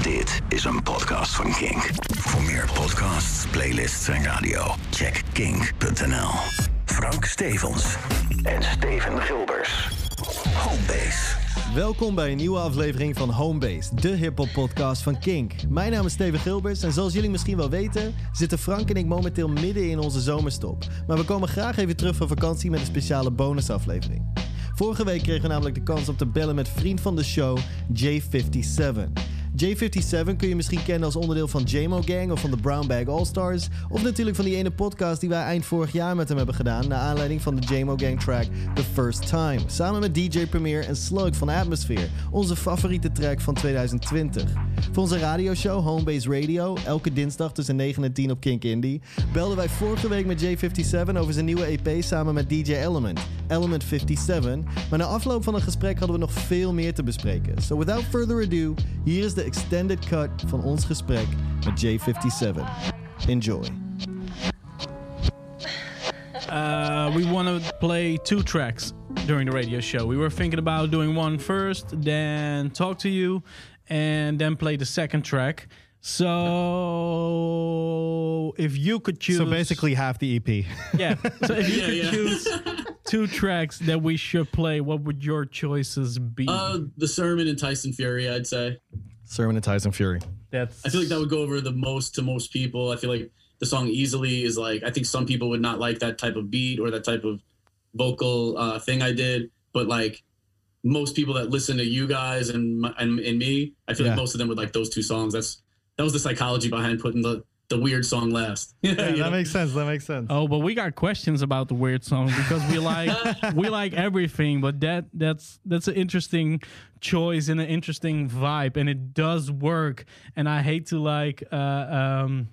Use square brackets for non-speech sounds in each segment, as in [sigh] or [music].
Dit is een podcast van Kink. Voor meer podcasts, playlists en radio, check kink.nl. Frank Stevens en Steven Gilbers. Homebase. Welkom bij een nieuwe aflevering van Homebase, de hip-hop podcast van Kink. Mijn naam is Steven Gilbers en zoals jullie misschien wel weten, zitten Frank en ik momenteel midden in onze zomerstop. Maar we komen graag even terug van vakantie met een speciale bonusaflevering. Vorige week kregen we namelijk de kans om te bellen met vriend van de show, J57. J57 kun je misschien kennen als onderdeel van JMO Gang of van de Brown Bag All-Stars. Of natuurlijk van die ene podcast die wij eind vorig jaar met hem hebben gedaan. Naar aanleiding van de JMO Gang track The First Time. Samen met DJ Premier en Slug van Atmosphere. Onze favoriete track van 2020. Voor onze radioshow Homebase Radio, elke dinsdag tussen 9 en 10 op Kink Indie, belden wij vorige week met J57 over zijn nieuwe EP samen met DJ Element, Element 57. Maar na afloop van het gesprek hadden we nog veel meer te bespreken. So without further ado, hier is de extended cut van ons gesprek met J57. Enjoy. Uh, we want to play two tracks during the radio show. We were thinking about doing one first, then talk to you, and then play the second track. So, if you could choose, So basically half the EP. [laughs] yeah. So if you Yeah, could yeah. choose two tracks that we should play, what would your choices be? Uh, the sermon and Tyson Fury, I'd say. Sermon and Tyson Fury. That's I feel like that would go over the most to most people. I feel like the song easily is like I think some people would not like that type of beat or that type of vocal uh, thing I did, but like most people that listen to you guys and my- and, and me, I feel Yeah. like most of them would like those two songs. That's that was the psychology behind putting the the weird song last. [laughs] You know? makes sense. That makes sense. Oh, but we got questions about the weird song because we like [laughs] we like everything, but that that's that's an interesting choice and an interesting vibe, and it does work. And I hate to like uh um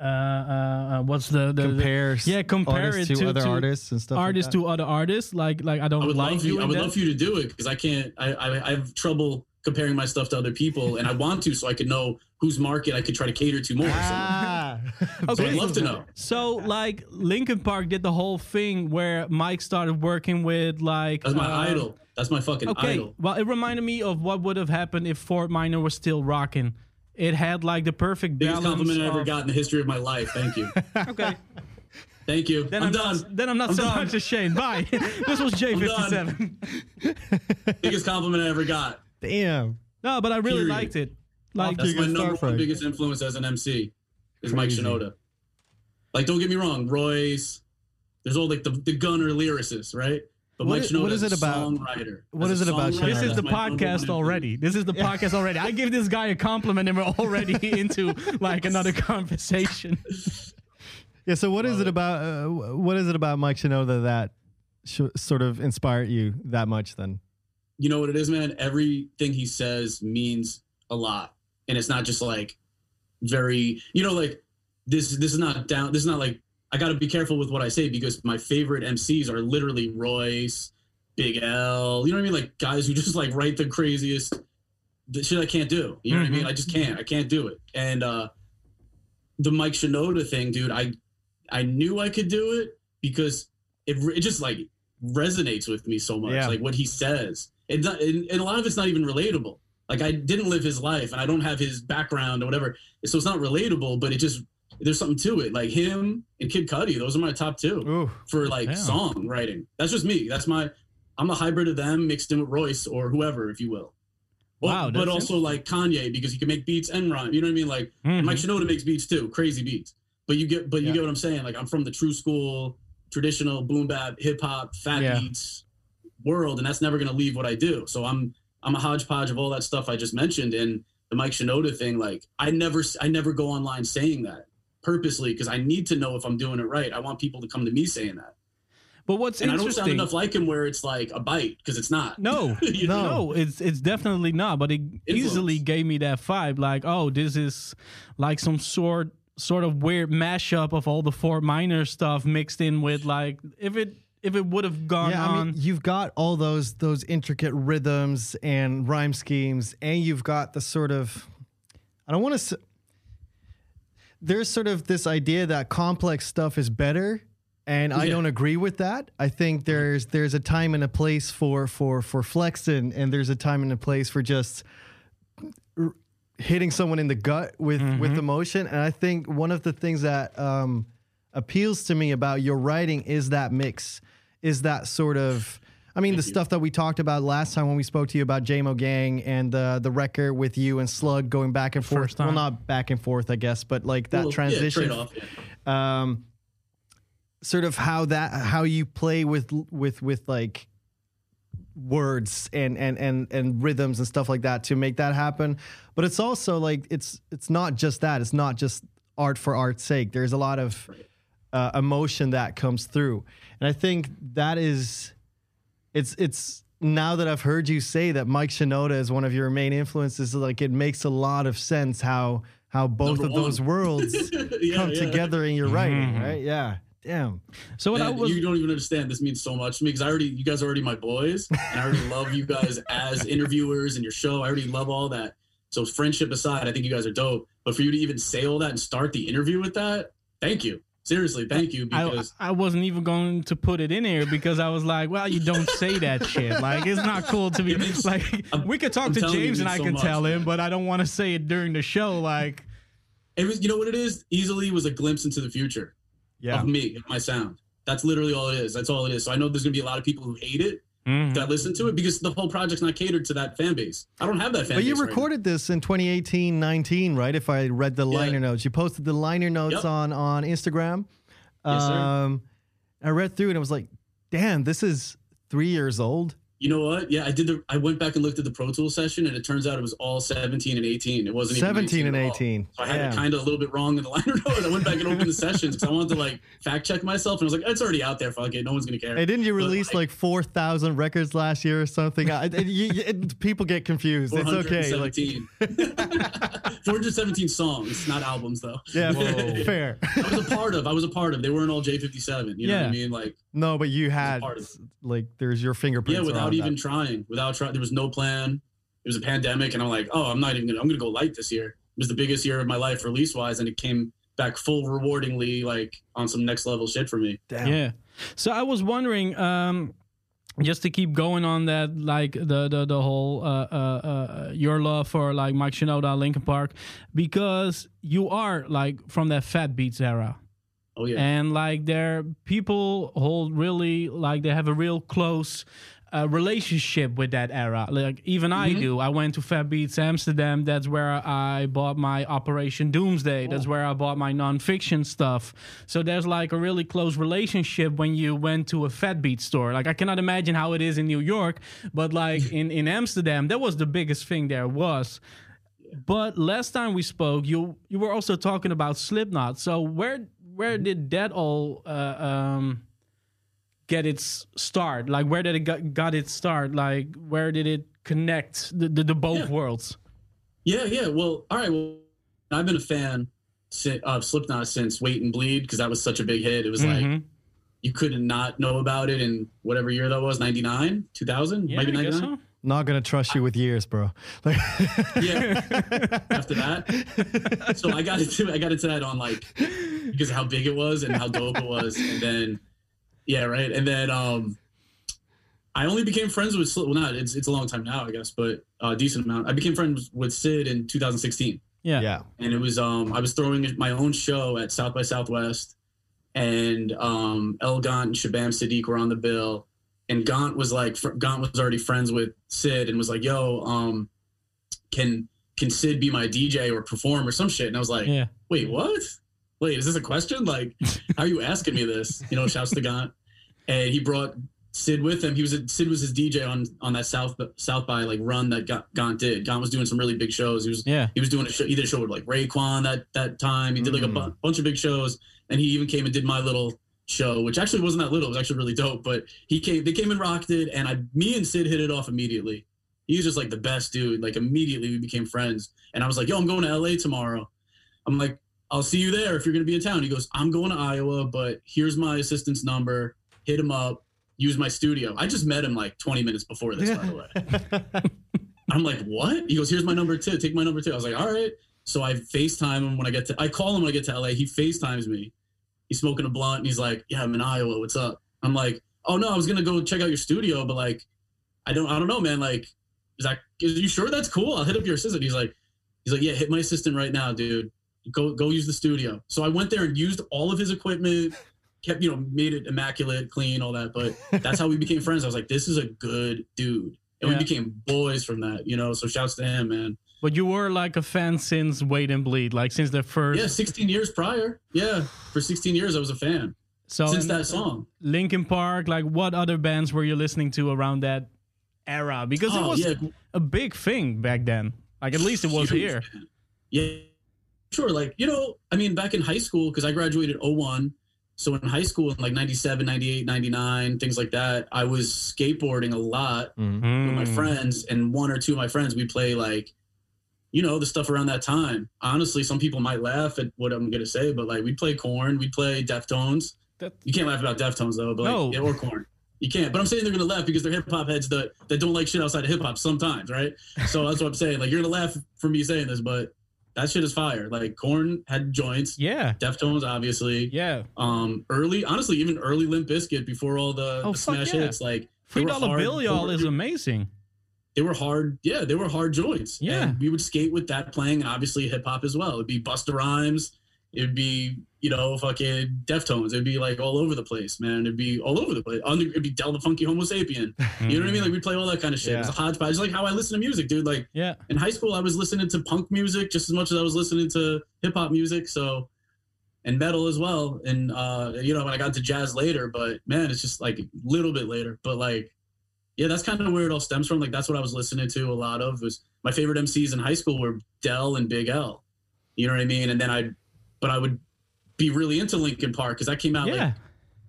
uh, uh, uh what's the, the compare yeah compare it to, to other to artists and stuff. artists like to other artists. Like like I don't I would like love you. I would that. love for you to do it because I can't. I, I I have trouble comparing my stuff to other people, and I want to so I could know whose market I could try to cater to more. Ah. [laughs] So, so I'd love to know. So like Linkin Park did the whole thing where Mike started working with like That's my uh, idol. That's my fucking Okay, idol. well, it reminded me of what would have happened if Fort Minor was still rocking. It had like the perfect Biggest balance. compliment I ever got in the history of my life. Thank you. [laughs] Okay, Thank you. then I'm, I'm, done. Not, then I'm not I'm so done. much ashamed. Bye. [laughs] this was J57. Biggest compliment I ever got. Damn. No, but I really Period. liked it. Like, That's my number one biggest influence as an MC is Mike Shinoda. Like, don't get me wrong, Royce. There's all like the, the gunner lyricists, right? But What Mike is- Shinoda what is is it a about- songwriter. what As is a it about Shinoda? this is the my number one podcast already. This is the podcast already. I give this guy a compliment and we're already [laughs] into like another conversation. [laughs] Yeah. So what is Love it it. about? Uh, what is it about Mike Shinoda that sh- sort of inspired you that much? Then. You know what it is, man? Everything he says means a lot. And it's not just like very, you know, like this this is not down this is not like I gotta be careful with what I say because my favorite MCs are literally Royce, Big L, you know what I mean? Like guys who just like write the craziest the shit I can't do. You know what I mean? I just can't. I can't do it. And uh the Mike Shinoda thing, dude, I I knew I could do it because it, it just like resonates with me so much. Yeah. Like what he says. It's not, and, and a lot of it's not even relatable. Like I didn't live his life and I don't have his background or whatever. So it's not relatable, but it just there's something to it. Like him and Kid Cudi, those are my top two Ooh. for like Damn. songwriting. That's just me. That's my I'm a hybrid of them mixed in with Royce or whoever, if you will. But, Wow, but that's also like Kanye because he can make beats and rhyme. You know what I mean? Like Mhm. Mike Shinoda makes beats too, crazy beats. But you get, but you Yeah. get what I'm saying. Like I'm from the true school, traditional boom bap, hip hop, fat Yeah. beats world, and that's never gonna leave what I do. So I'm I'm a hodgepodge of all that stuff I just mentioned, and the Mike Shinoda thing. Like I never I never go online saying that purposely because I need to know if I'm doing it right. I want people to come to me saying that, But what's and I don't sound enough like him where it's like a bite because it's not. no, [laughs] You know? no, it's it's definitely not. But it easily gave me that vibe, like, oh, this is like some sort sort of weird mashup of all the Fort Minor stuff mixed in with like if it if it would have gone Yeah, I mean, you've got all those those intricate rhythms and rhyme schemes, and you've got the sort of I don't want to. There's sort of this idea that complex stuff is better, and I Yeah. don't agree with that. I think there's there's a time and a place for for for flexing, and there's a time and a place for just r- hitting someone in the gut with with Mhm. emotion. And I think one of the things that um, appeals to me about your writing is that mix, is that sort of. I mean, the you. stuff that we talked about last time when we spoke to you about JMO Gang and the the record with you and Slug going back and forth. Well, not back and forth, I guess, but like that Well, transition. trade-off, yeah. um, sort of how that how you play with with with like words and and and and rhythms and stuff like that to make that happen but it's also like it's it's not just that it's not just art for art's sake there's a lot of uh, emotion that comes through and i think that is it's it's now that i've heard you say that mike shinoda is one of your main influences like it makes a lot of sense how how both Number of those worlds [laughs] Yeah, come yeah. together in your writing, Mhm. right? Yeah. Damn. So what I was, you don't even understand. This means so much to me because I already, you guys are already my boys, and I already love you guys as interviewers and your show. I already love all that. So friendship aside, I think you guys are dope. But for you to even say all that and start the interview with that, thank you. Seriously, thank you I, because I wasn't even going to put it in here because I was like, well, you don't say that shit. Like, it's not cool to be means- like. I'm- we could talk I'm to James and I so can much, tell him, man. but I don't want to say it during the show. Like, it was. You know what it is? Easily was a glimpse into the future Yeah. of me, of my sound. That's literally all it is. That's all it is. So I know there's gonna be a lot of people who hate it mhm. that listen to it because the whole project's not catered to that fan base. I don't have that fan But base. you right recorded this in 2018 19, right? If I read the Yeah. liner notes, you posted the liner notes Yep. on on Instagram. Yes, sir. Um, I read through it and I was like, damn, this is three years old. You know what? Yeah, I did the. I went back and looked at the Pro Tools session, and it turns out it was all 17 and 18. It wasn't even 17 and 19 at all. 18. So I had it kind of a little bit wrong in the [laughs] liner note. I went back and opened the sessions because I wanted to like fact check myself, and I was like, "It's already out there. Fuck it, no one's gonna care." Hey, didn't you But, release like- like 4,000 records last year or something? I, it- you- it- people get confused. It's okay. Like, 417. [laughs] 417 songs, not albums though. yeah, [laughs] fair. I was a part of. I was a part of. They weren't all J57. You know what I mean? Like, No, but you had like there's your fingerprints. yeah, without even that. trying, without trying. There was no plan. It was a pandemic, and I'm like, oh, I'm not even gonna. I'm gonna go light this year. It was the biggest year of my life release wise, and it came back full rewardingly, like on some next level shit for me. Damn. Yeah. So I was wondering, um, just to keep going on that, like the the the whole uh, uh, uh, your love for like Mike Shinoda, Linkin Park, because you are like from that Fat Beats era. Oh yeah, and like their people hold really like they have a real close uh, relationship with that era. Like even i Mhm. do. I went to fat beats amsterdam. That's where i bought my operation doomsday. That's where i bought my Non Phixion stuff. So there's like a really close relationship when you went to a fat beat store. Like i cannot imagine how it is in new york but like in in amsterdam that was the biggest thing there was. But last time we spoke, you you were also talking about Slipknot. So where where did that all uh, um, get its start? Like where did it got, got its start? Like where did it connect the the, the both Yeah. worlds? yeah, yeah. Well, all right. Well, I've been a fan of Slipknot since Wait and Bleed because that was such a big hit. It was like Mhm. you couldn't not know about it in whatever year that was 99 2000 yeah, maybe I guess 99 so. Not gonna trust you with years, bro. Like, [laughs] yeah. After that? So i got into i got into that on like because of how big it was and how dope it was. And then yeah right? And then um i only became friends with Slip- well not it's, it's a long time now i guess but a decent amount. I became friends with sid in 2016 Yeah. yeah. and it was um I was throwing my own show at South by Southwest, and um El Gant and Shabaam Sahdeeq were on the bill, and Gant was like fr- Gant was already friends with Sid and was like, "Yo, um, can can Sid be my DJ or perform or some shit?" And I was like, Yeah. "Wait, what? Wait, is this a question? Like, [laughs] how are you asking me this?" You know, shouts to Gant, and he brought Sid with him. He was a, Sid was his DJ on on that South South by like run that Gant did. Gant was doing some really big shows. He was Yeah. he was doing a show. He did a show with like Raekwon that that time. He did like a Mm. bu- bunch of big shows, and he even came and did my little show, which actually wasn't that little. It was actually really dope. But he came, they came and rocked it, and I, me and Sid hit it off immediately. He was just like the best dude. Like immediately we became friends, and I was like, "Yo, I'm going to LA tomorrow." I'm like, "I'll see you there if you're gonna be in town." He goes, "I'm going to Iowa, but here's my assistant's number. Hit him up. Use my studio." I just met him like 20 minutes before this, by the way. [laughs] I'm like, what? He goes, here's my number too. Take my number too." I was like, all right. So I FaceTime him when I get to, I call him when I get to LA. He FaceTimes me. He's smoking a blunt and he's like, yeah, I'm in Iowa. What's up? I'm like, oh no, I was going to go check out your studio, but like, I don't, I don't know, man. Like, is that, is you sure that's cool? I'll hit up your assistant. He's like, He's like, yeah, hit my assistant right now, dude. Go go use the studio. So I went there and used all of his equipment, kept you know made it immaculate, clean, all that. But that's how we became friends. I was like, this is a good dude, and Yeah. we became boys from that. You know, so shouts to him, man. But you were like a fan since Wait and Bleed, like since the first. Yeah, 16 years prior. Yeah, for 16 years I was a fan So since that song. Linkin Park, like what other bands were you listening to around that era? Because it Oh, was yeah. a big thing back then. Like at least it was Huge, here. man. Yeah, sure. Like, you know, I mean, back in high school, because I graduated 01. So in high school, in like 97, 98, 99, things like that, I was skateboarding a lot Mhm. with my Mm. friends. And one or two of my friends, we play like, you know, the stuff around that time. Honestly, some people might laugh at what I'm going to say, but like we'd play Korn, we'd play Deftones. That- You can't laugh about Deftones though, but like, yeah, or Korn. You can't. But I'm saying they're gonna laugh because they're hip hop heads that, that don't like shit outside of hip hop sometimes, right? So that's what I'm saying. Like you're gonna laugh for me saying this, but that shit is fire. Like Korn had joints, Yeah, Deftones obviously. yeah. Um, early, honestly, even early Limp Bizkit before all the, Oh, the smash yeah. hits, like Three Dollar Bill, y'all is amazing. They were hard. Yeah, they were hard joints. Yeah. and we would skate with that playing, obviously hip hop as well. It'd be Busta Rhymes. It'd be you know fucking Deftones. It'd be like all over the place, man. It'd be all over the place. Under, it'd be Del the Funky Homosapien. You know what I mean? Like we play all that kind of shit. It's a hodgepodge. It's like how I listen to music, dude. Like Yeah, in high school, I was listening to punk music just as much as I was listening to hip hop music. So, and metal as well. And uh, you know, when I got to jazz later, but man, it's just like a little bit later. But like, yeah, that's kind of where it all stems from. Like that's what I was listening to a lot of. Was my favorite MCs in high school were Del and Big L. You know what I mean? And then I, but I would be really into Linkin Park because that came out yeah. like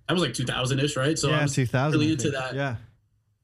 that was like 2000 ish, right? So I yeah, was 2000. really into that. Yeah.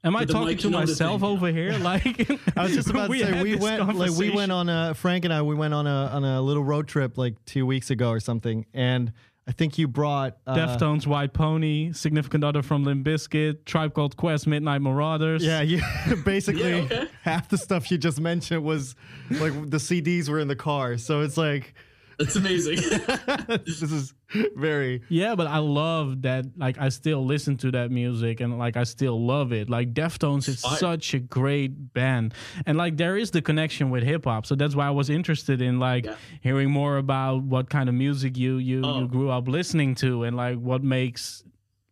Am I talking to myself thing. over here? [laughs] Like I was just about to say we went like we went on a Frank and I we went on a on a little road trip like two weeks ago or something, and I think you brought uh, Deftones, White Pony, Significant Other from Limp Bizkit, Tribe Called Quest, Midnight Marauders. Yeah, you [laughs] basically Yeah, okay. half the stuff you just mentioned was like the CDs were in the car, so it's like It's amazing. [laughs] this is very Yeah, but I love that. Like, I still listen to that music and like I still love it. Like, Deftones is Fire. such a great band, and like there is the connection with hip hop. So that's why I was interested in like Yeah. hearing more about what kind of music you you Oh. you grew up listening to, and like what makes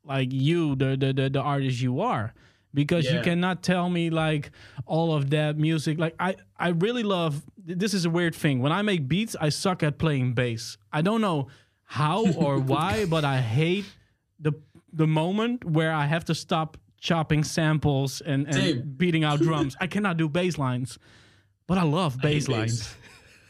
like you the the the, the artist you are. Because you cannot tell me like all of that music. Like I, I really love. This is a weird thing. When I make beats, I suck at playing bass. I don't know how or [laughs] why, but I hate the the moment where I have to stop chopping samples and, and Same. beating out drums. I cannot do bass lines, but I love bass bass. lines.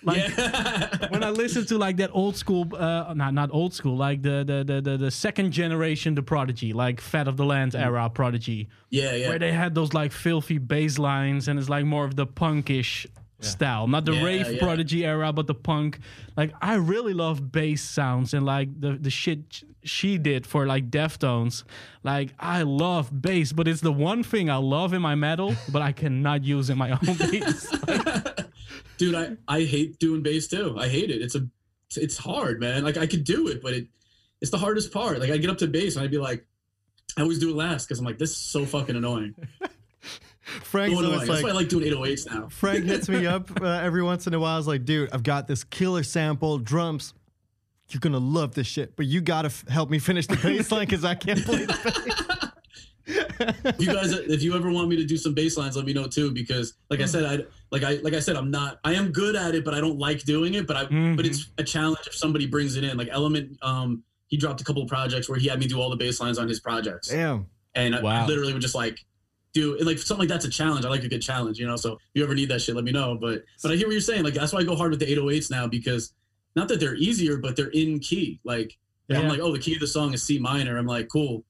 Like yeah. [laughs] when I listen to like that old school, uh, not not old school, like the the the the, the second generation, the Prodigy, like Fat of the Land era Prodigy, yeah, yeah. where they had those like filthy bass lines, and it's like more of the punkish style, not the Yeah, rave yeah. Prodigy era, but the punk. Like I really love bass sounds and like the the shit Chi did for like Deftones. Like I love bass, but it's the one thing I love in my metal, but I cannot use in my own [laughs] beats. [laughs] dude i i hate doing bass too i hate it it's a it's hard man like i could do it but it it's the hardest part like i get up to bass and i'd be like i always do it last because i'm like this is so fucking annoying [laughs] Frank. so annoying. it's that's why i like like doing 808s now Frank hits me [laughs] up uh, every once in a while. Is like, dude, I've got this killer sample drums. You're gonna love this shit, but you gotta f- help me finish the bass line because I can't play the bass. If you guys if you ever want me to do some bass lines let me know too because like i said i like i like i said i'm not i am good at it but i don't like doing it but i Mhm. but it's a challenge if somebody brings it in like element um he dropped a couple of projects where he had me do all the bass lines on his projects Damn. and I- I, literally would just like do and like something like that's a challenge. I like a good challenge, you know. So if you ever need that shit, let me know. But but I hear what you're saying. Like that's why I go hard with the 808s now because not that they're easier, but they're in key. Like I'm like, oh, the key of the song is C minor. I'm like, cool.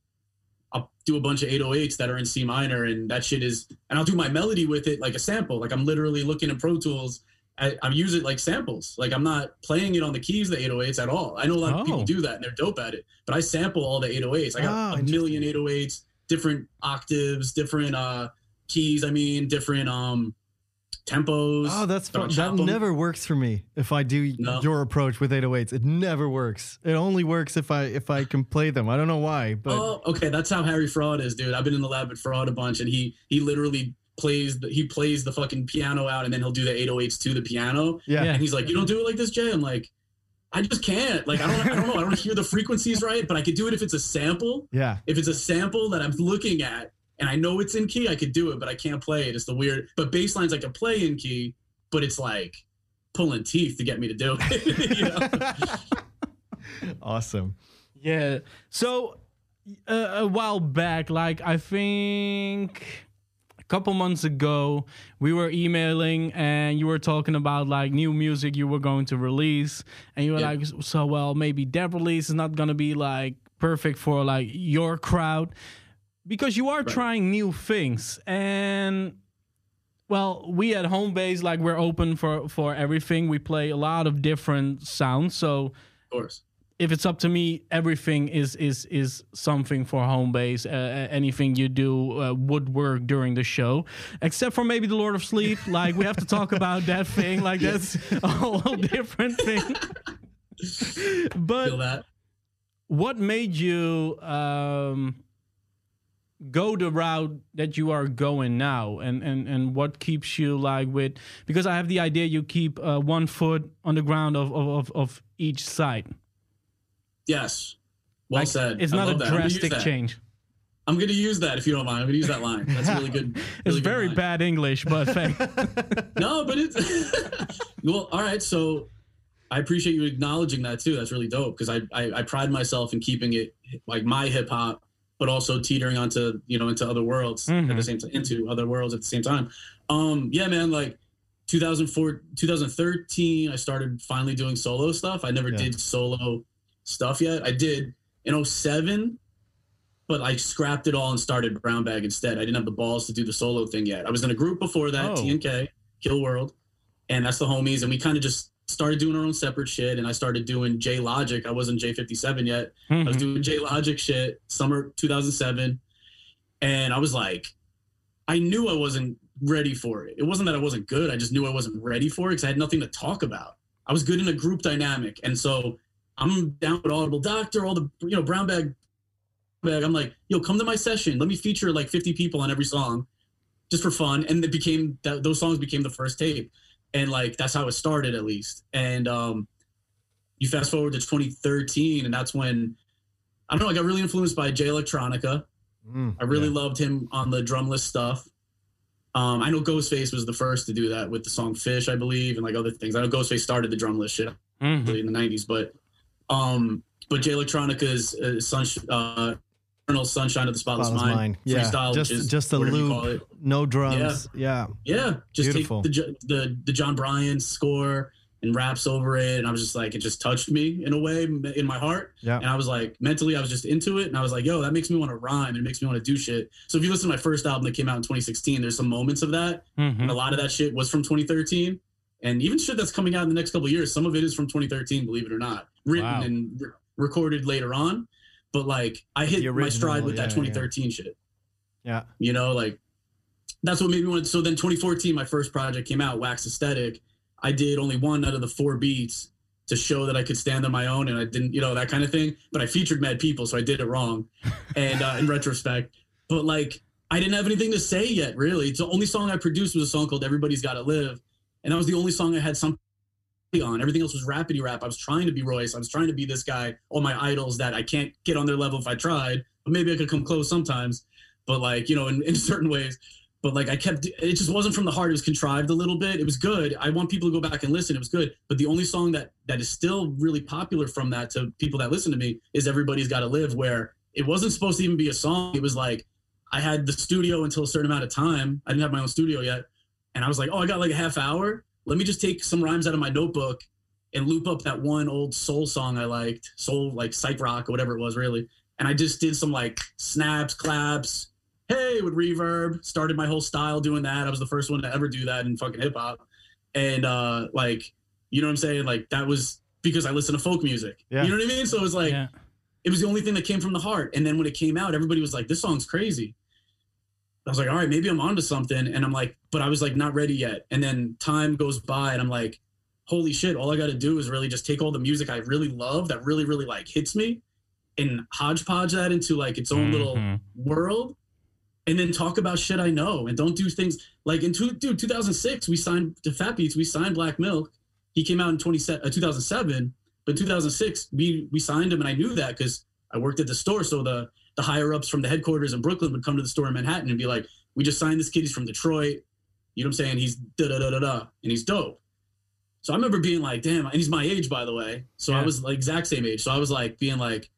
Do a bunch of 808s that are in C minor, and that shit is, and I'll do my melody with it like a sample. Like I'm literally looking at Pro Tools. I, I use it like samples. Like I'm not playing it on the keys, the 808s at all. I know a lot of Oh. people do that and they're dope at it, but I sample all the 808s. I got Oh, a million 808s, different octaves, different uh keys. I mean, different um tempos. Oh, that's fun. That chop 'em. never works for me. If I do No. your approach with 808s, it never works. It only works if I if I can play them. I don't know why, but oh, okay. That's how Harry Fraud is, dude. I've been in the lab with Fraud a bunch, and he he literally plays the, he plays the fucking piano out and then he'll do the 808s to the piano. Yeah. Yeah. And he's like, "You don't do it like this, Jay." I'm like, "I just can't. Like, I don't, I don't know. I don't hear the frequencies right, but I could do it if it's a sample. [laughs] Yeah. If it's a sample that I'm looking at and I know it's in key, I could do it, but I can't play it. It's the weird. But bass lines I can play in key, but it's like pulling teeth to get me to do it. [laughs] you know? [laughs] awesome. Yeah. So uh, a while back, like I think a couple months ago, we were emailing and you were talking about like new music you were going to release, and you were Yeah. like, so well, maybe that release is not gonna be like perfect for like your crowd because you are trying new things and well we at home base like we're open for for everything we play a lot of different sounds so of course. if it's up to me, everything is is is something for home base. Uh, anything you do uh, would work during the show, except for maybe the Lord of Sleep. [laughs] Like we have to talk about that thing. Like that's a whole [laughs] different thing. [laughs] But what made you um, go the route that you are going now, and and and what keeps you like with? Because I have the idea you keep uh, one foot on the ground of of of, of each side. Yes. Well Like, said. It's I not a that. I'm drastic change. I'm gonna use that if you don't mind. I'm gonna use that line. That's really good. [laughs] It's really good very line. bad English, but. [laughs] No, but it's [laughs] well. All right, so I appreciate you acknowledging that too. That's really dope because I, I I pride myself in keeping it like my hip hop, but also teetering onto you know into other worlds at Mhm. the same time into other worlds at the same time. Um, yeah, man, like 2004, 2013, I started finally doing solo stuff. I never Yeah. did solo stuff yet. I did in 07, but I scrapped it all and started Brown Bag instead. I didn't have the balls to do the solo thing yet. I was in a group before that, Oh. TNK, Kill World, and that's the homies. And we kind of just started doing our own separate shit. And I started doing J Logic. I wasn't J57 yet. I was Mhm. doing J Logic shit summer 2007. And I was like, I knew I wasn't ready for it. It wasn't that I wasn't good. I just knew I wasn't ready for it because I had nothing to talk about. I was good in a group dynamic. And so I'm down with Audible Doctor, all the, you know, brown bag. bag. I'm like, yo, come to my session. Let me feature like 50 people on every song just for fun. And it became, that, those songs became the first tape. And like, that's how it started at least. And um, you fast forward to 2013, and that's when, I don't know, I got really influenced by Jay Electronica. Mm, I really yeah. loved him on the drumless stuff. Um, I know Ghostface was the first to do that with the song "Fish," I believe, and like other things. I know Ghostface started the drumless shit Mhm. in the '90s, but um, but Jay Electronica's uh, sun, uh, Eternal Sunshine of the Spotless, Spotless Mind, Mind. Yeah, freestyle, just which is just a whatever you call loop, no drums. Yeah, Yeah, just Beautiful. take the, the the Jon Brion score and raps over it, and I was just like, it just touched me in a way in my heart. yeah. And I was like, mentally, I was just into it. And I was like, yo, that makes me want to rhyme. and It makes me want to do shit. So if you listen to my first album that came out in 2016, there's some moments of that. Mhm. And a lot of that shit was from 2013. And even shit that's coming out in the next couple of years, some of it is from 2013, believe it or not. Written Wow. and re- recorded later on. But like, I hit The my stride original, with that yeah, 2013 shit. Yeah. You know, like, that's what made me want. So then 2014, my first project came out, Wax Aesthetic. I did only one out of the four beats to show that I could stand on my own and I didn't, you know, that kind of thing. But I featured mad people, so I did it wrong. [laughs] And uh, in retrospect, but like I didn't have anything to say yet, really. It's the only song I produced was a song called Everybody's Gotta Live. And that was the only song I had something on. Everything else was rapidy rap. I was trying to be Royce. I was trying to be this guy, all my idols that I can't get on their level if I tried, but maybe I could come close sometimes. But like, you know, in, in [laughs] certain ways but like I kept it just wasn't from the heart. It was contrived a little bit. It was good. I want people to go back and listen. It was good. But the only song that that is still really popular from that to people that listen to me is Everybody's Gotta Live, where it wasn't supposed to even be a song. It was like I had the studio until a certain amount of time. I didn't have my own studio yet. And I was like, oh, I got like a half hour. Let me just take some rhymes out of my notebook and loop up that one old soul song I liked, soul like psych rock or whatever it was, really. And I just did some like snaps, claps, hey with reverb. Started my whole style doing that. I was the first one to ever do that in fucking hip-hop and uh like you know what i'm saying? Like that was because i listen to folk music. Yeah. you know what i mean? So it was like yeah. it was the only thing that came from the heart. And then when it came out everybody was like this song's crazy i was like all right maybe i'm onto something. And i'm like but i was like not ready yet. And then time goes by and i'm like holy shit all i got to do is really just take all the music i really love that really really like hits me and hodgepodge that into like its own little Mhm. world and then talk about shit I know and don't do things. Like in two, dude 2006 we signed to Fat Beats we signed Black Milk. He came out in 20, uh, 2007 but 2006 we we signed him and I knew that because I worked at the store. So the the higher ups from the headquarters in Brooklyn would come to the store in Manhattan and be like we just signed this kid he's from Detroit you know what I'm saying he's da da da da da and he's dope so I remember being like damn and he's my age by the way so I was like exact same age so I was like being like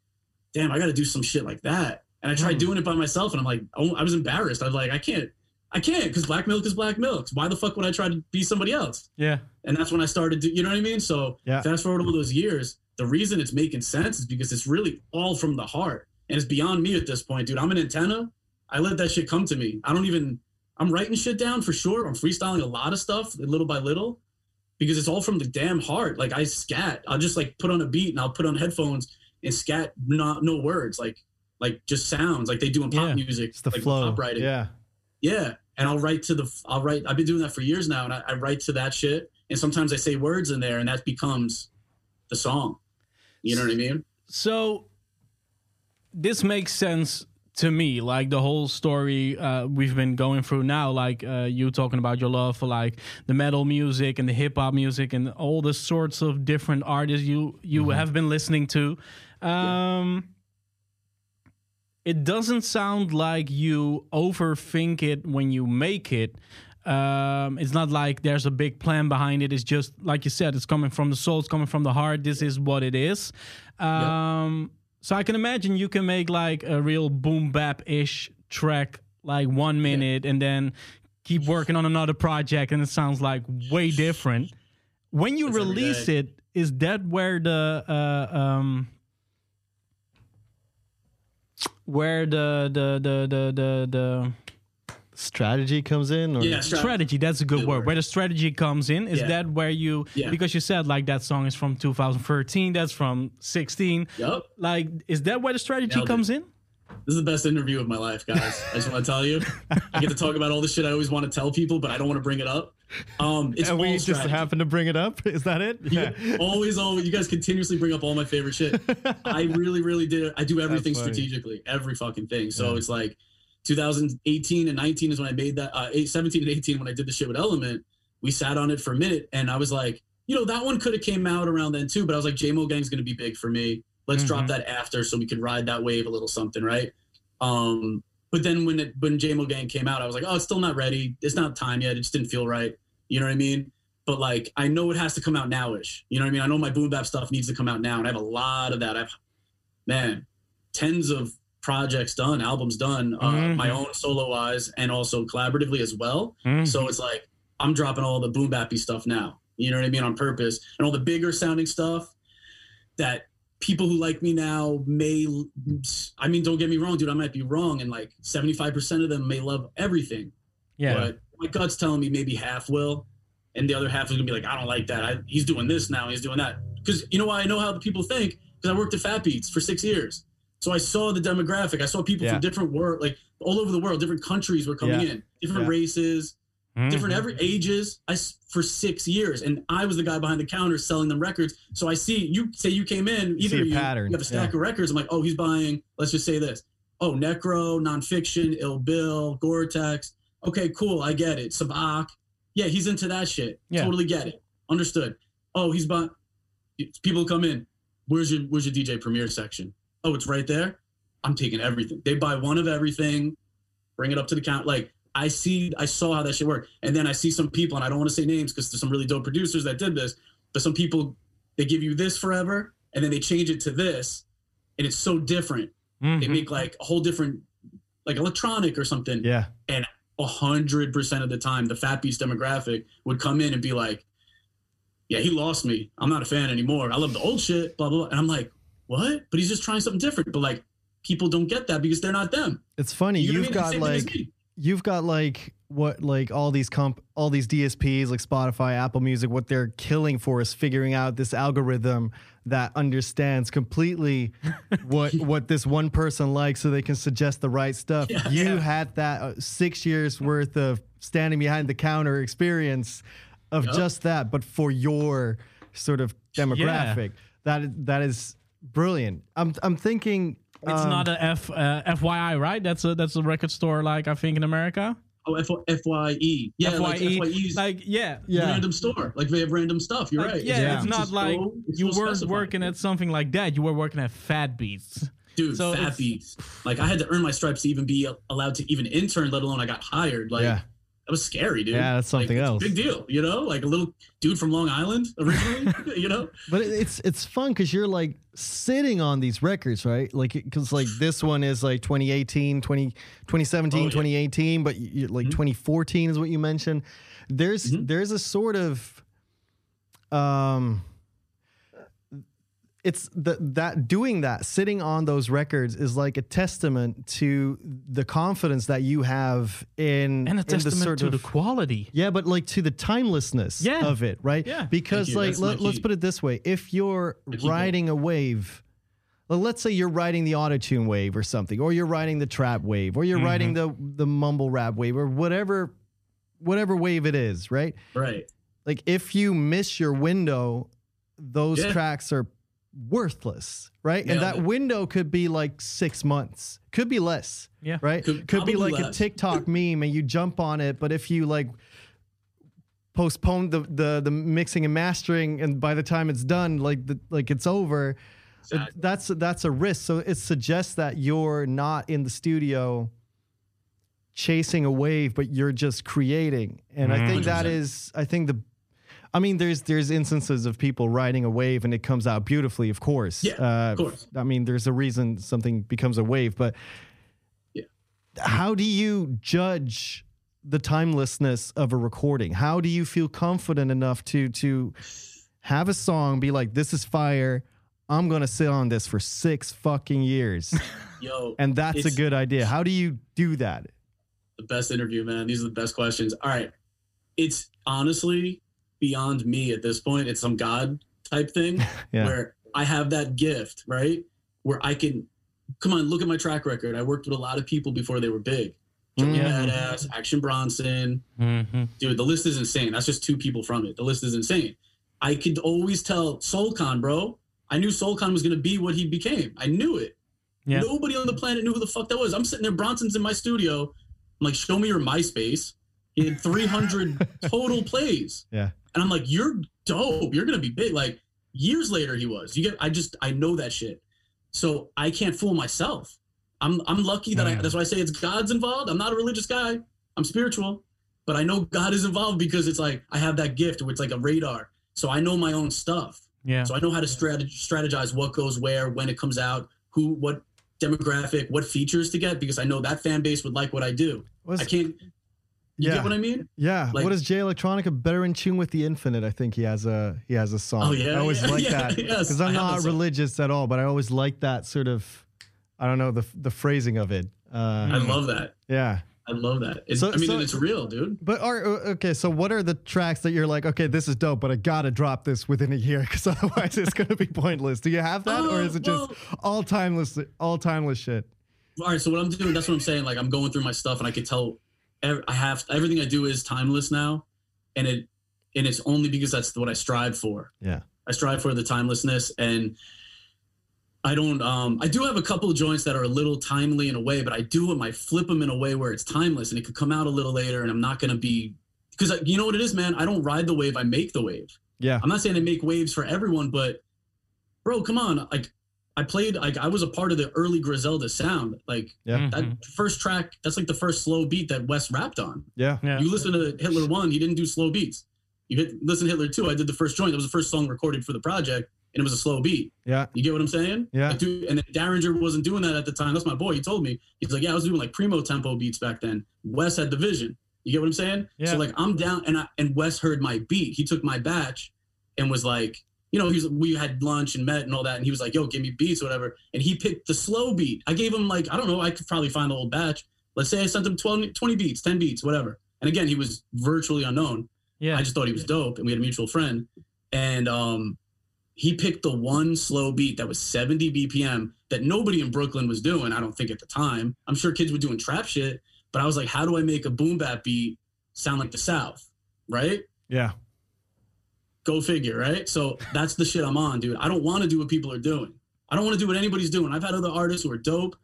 damn I got to do some shit like that and I tried Hmm. doing it by myself, and I'm like, oh, I was embarrassed. I was like, I can't, I can't, because black milk is black milk. Why the fuck would I try to be somebody else? Yeah. And that's when I started. To, you know what I mean? So Yeah. fast forward all those years, the reason it's making sense is because it's really all from the heart, and it's beyond me at this point, dude. I'm an antenna. I let that shit come to me. I don't even. I'm writing shit down for sure. I'm freestyling a lot of stuff, little by little, because it's all from the damn heart. Like I scat. I'll just like put on a beat and I'll put on headphones and scat not no words like like just sounds like they do in pop Yeah. music It's the like flow. pop writing Yeah. yeah and i'll write to the i'll write i've been doing that for years now and I, I write to that shit and sometimes i say words in there and that becomes the song you know what i mean So this makes sense to me like the whole story uh, we've been going through now like uh, you talking about your love for like the metal music and the hip hop music and all the sorts of different artists you you have been listening to um it doesn't sound like you overthink it when you make it um, it's not like there's a big plan behind it. It's just like you said, it's coming from the soul, it's coming from the heart. This is what it is. Um, So I can imagine you can make like a real boom bap ish track, like one minute, and then keep working on another project, and it sounds like way different. When you release it, is that where the uh, um, where the the the the the, the Strategy comes in, or yeah stra- strategy that's a good Good word word. where the strategy comes in is Yeah. that where you Yeah. because you said like that song is from 2013 that's from 16 Yep. like is that where the strategy Nailed it. comes in This is the best interview of my life, guys. I just want to tell you. I get to talk about all the shit I always want to tell people, but I don't want to bring it up. Um, it's and we all just strategy. happen to bring it up. [laughs] Is that it? You always, always, you guys continuously bring up all my favorite shit. I really, really did. I do everything strategically, every fucking thing. So Yeah. it's like 2018 and 19 is when I made that. Uh, eight- 17 and 18 when I did the shit with Element. We sat on it for a minute, and I was like, you know, that one could have came out around then too. But I was like, JMO Gang's gonna be big for me. Let's drop Mhm. that after so we could ride that wave a little something, right? Um, but then when it when JMO Gang came out, I was like, oh, it's still not ready. It's not time yet. It just didn't feel right. You know what I mean? But like, I know it has to come out nowish. You know what I mean? I know my boom bap stuff needs to come out now, and I have a lot of that. I've man, tens of projects done, albums done, uh, Mhm. my own solo wise, and also collaboratively as well. Mhm. So it's like I'm dropping all the boom bappy stuff now. You know what I mean on purpose, and all the bigger sounding stuff that people who like me now may. I mean, don't get me wrong, dude. I might be wrong, and like 75 percent of them may love everything. yeah But my gut's telling me maybe half will, and the other half is gonna be like, I don't like that. I, he's doing this now. He's doing that. Because you know why I know how the people think? Because I worked at Fat Beats for six years, so I saw the demographic. I saw people Yeah. from different world, like all over the world, different countries were coming Yeah. in, different Yeah. races, different Mhm. every ages. I for six years, and I was the guy behind the counter selling them records. So I see you say you came in, either you, pattern, you have a stack of records. I'm like, oh, he's buying. Let's just say this. Oh, Necro, Non Phixion, Ill Bill, Gore-Tex. Okay, cool. I get it. Sabac. Yeah, he's into that shit. Yeah. Totally get it. Understood. Oh, he's buying. People come in. Where's your Where's your DJ Premier section? Oh, it's right there. I'm taking everything. They buy one of everything, bring it up to the count. Like I see, I saw how that shit worked. And then I see some people, and I don't want to say names because there's some really dope producers that did this. But some people, they give you this forever, and then they change it to this, and it's so different. They Mhm. make like a whole different, like electronic or something. Yeah. And a hundred percent of the time, the fat beats demographic would come in and be like, "Yeah, he lost me. I'm not a fan anymore. I love the old shit." Blah blah. blah. And I'm like, "What?" But he's just trying something different. But like, people don't get that because they're not them. It's funny. You know You've what I mean? got Same thing as like you've got like what like all these comp all these DSPs like Spotify, Apple Music, what they're killing for is figuring out this algorithm that understands completely [laughs] what what this one person likes so they can suggest the right stuff. Yeah. you Yeah. had that uh, 6 years worth of standing behind the counter experience of Yup. just that but for your sort of demographic. That that is brilliant. I'm I'm thinking It's um, not a F uh, FYI, right? That's a that's a record store like I think in America. Oh, F- FYE. Yeah, like FYE, FYE's like yeah. yeah. random store. Like they have random stuff. You're Like, right. yeah, Yeah. it's not like so- it's you so weren't specified. working at something like that. You were working at Fat Beats. dude so fat beats. Like I had to earn my stripes to even be allowed to even intern, let alone I got hired. Like yeah. That was scary, dude. Yeah, that's something Like, else. Big deal, you know, like a little dude from Long Island originally, [laughs] you know. But it's it's fun because you're like sitting on these records, right? Like because like this one is like 2018, 20, 2017, Oh, yeah. 2018, but you, like Mhm. 2014 is what you mentioned. There's Mhm. there's a sort of um it's the, that doing that sitting on those records is like a testament to the confidence that you have in And a in the testament sort to of the quality. yeah, but like to the timelessness Yeah. of it, right? Yeah. Because like That's let, let's put it this way: if you're riding a wave, well, let's say you're riding the autotune wave or something, or you're riding the trap wave, or you're Mm-hmm. riding the the mumble rap wave, or whatever whatever wave it is, right? Right. Like if you miss your window, those Yeah. tracks are worthless, right? and that window could be like six months, could be less, Yeah. right? Could- Could, be probably like a. TikTok [laughs] meme and you jump on it, but if you like postpone the the the mixing and mastering, and by the time it's done, like the, like it's over, Exactly. that's that's a risk. So it suggests that you're not in the studio chasing a wave, but you're just creating. And I mm-hmm. think that 100%. is, I think the. I mean, there's there's instances of people riding a wave and it comes out beautifully, of course. Yeah, uh, of course. I mean, there's a reason something becomes a wave, but Yeah. how do you judge the timelessness of a recording? How do you feel confident enough to to have a song be like, "This is fire. I'm gonna sit on this for six fucking years," [laughs] Yo, and that's a good idea. How do you do that? the best interview, man. These are the best questions. All right. It's honestly beyond me at this point. It's some God type thing [laughs] Yeah. where I have that gift, right? Where I can come on, look at my track record. I worked with a lot of people before they were big. Joey Mhm. Badass, Action Bronson. Mm-hmm. Dude, the list is insane. That's just two people from it. The list is insane. I could always tell Soulcon, bro. I knew Soulcon was gonna be what he became. I knew it. Yeah. Nobody on the planet knew who the fuck that was. I'm sitting there, Bronson's in my studio. I'm like, show me your MySpace. He had 300 [laughs] total plays. Yeah. And I'm like, you're dope. You're gonna be big. Like years later, he was. You get. I just I know that shit. So I can't fool myself. I'm I'm lucky that I. That's why I say it's God's involved. I'm not a religious guy. I'm spiritual, but I know God is involved because it's like I have that gift where it's like a radar. So I know my own stuff. Yeah. So I know how to strategize what goes where, when it comes out, who, what demographic, what features to get, because I know that fan base would like what I do. Was- I can't. You Yeah. get what I mean? Yeah. Like- what is Jay Electronica better in tune with the infinite? I think he has a he has a song. Oh, yeah, I always yeah, like yeah, that [laughs] because I I'm not religious at all, but I always like that sort of I don't know the the phrasing of it. Uh, I love that. yeah. I love that. It's, So- I mean, so- it's real, dude. But are okay. So what are the tracks that you're like? Okay, this is dope, but I gotta drop this within a year because [laughs] otherwise it's gonna be pointless. Do you have that, or Uh, is it just all timeless, all timeless shit? All right, so what I'm doing, that's what I'm saying. Like I'm going through my stuff, and I could tell. I have everything I do is timeless now, and it, and it's only because that's what I strive for. Yeah. I strive for the timelessness, and I don't. Um, I do have a couple of joints that are a little timely in a way, but I do them. I flip them in a way where it's timeless, and it could come out a little later, and I'm not gonna be because you know what it is, man. I don't ride the wave. I make the wave. Yeah. I'm not saying I make waves for everyone, but bro, come on. Like I played, like I was a part of the early Griselda sound. Like Yeah. Mhm. that first track, that's like the first slow beat that Wes rapped on. Yeah. Yeah. You listen to Hitler one, he didn't do slow beats. You hit, listen to Hitler two, I did the first joint. That was the first song recorded for the project, and it was a slow beat. Yeah. You get what I'm saying? Yeah. Like, dude, and then Daringer wasn't doing that at the time. That's my boy. He told me. He's like, yeah, I was doing like primo tempo beats back then. Wes had the vision. You get what I'm saying? Yeah. So like I'm down, and I, and Wes heard my beat. He took my batch and was like, you know, he was we had lunch and met and all that, and he was like, yo, give me beats, or whatever. And he picked the slow beat. I gave him like I don't know. I could probably find the old batch. Let's say I sent him 12, 20 beats, 10 beats, whatever. And again, he was virtually unknown. Yeah. I just thought he was dope, and we had a mutual friend, and um, he picked the one slow beat that was 70 BPM that nobody in Brooklyn was doing. I don't think at the time. I'm sure kids were doing trap shit, but I was like, how do I make a boom bap beat sound like the South, right? Yeah. Go figure, right? So that's the shit I'm on, dude. I don't want to do what people are doing. I don't want to do what anybody's doing. I've had other artists who are dope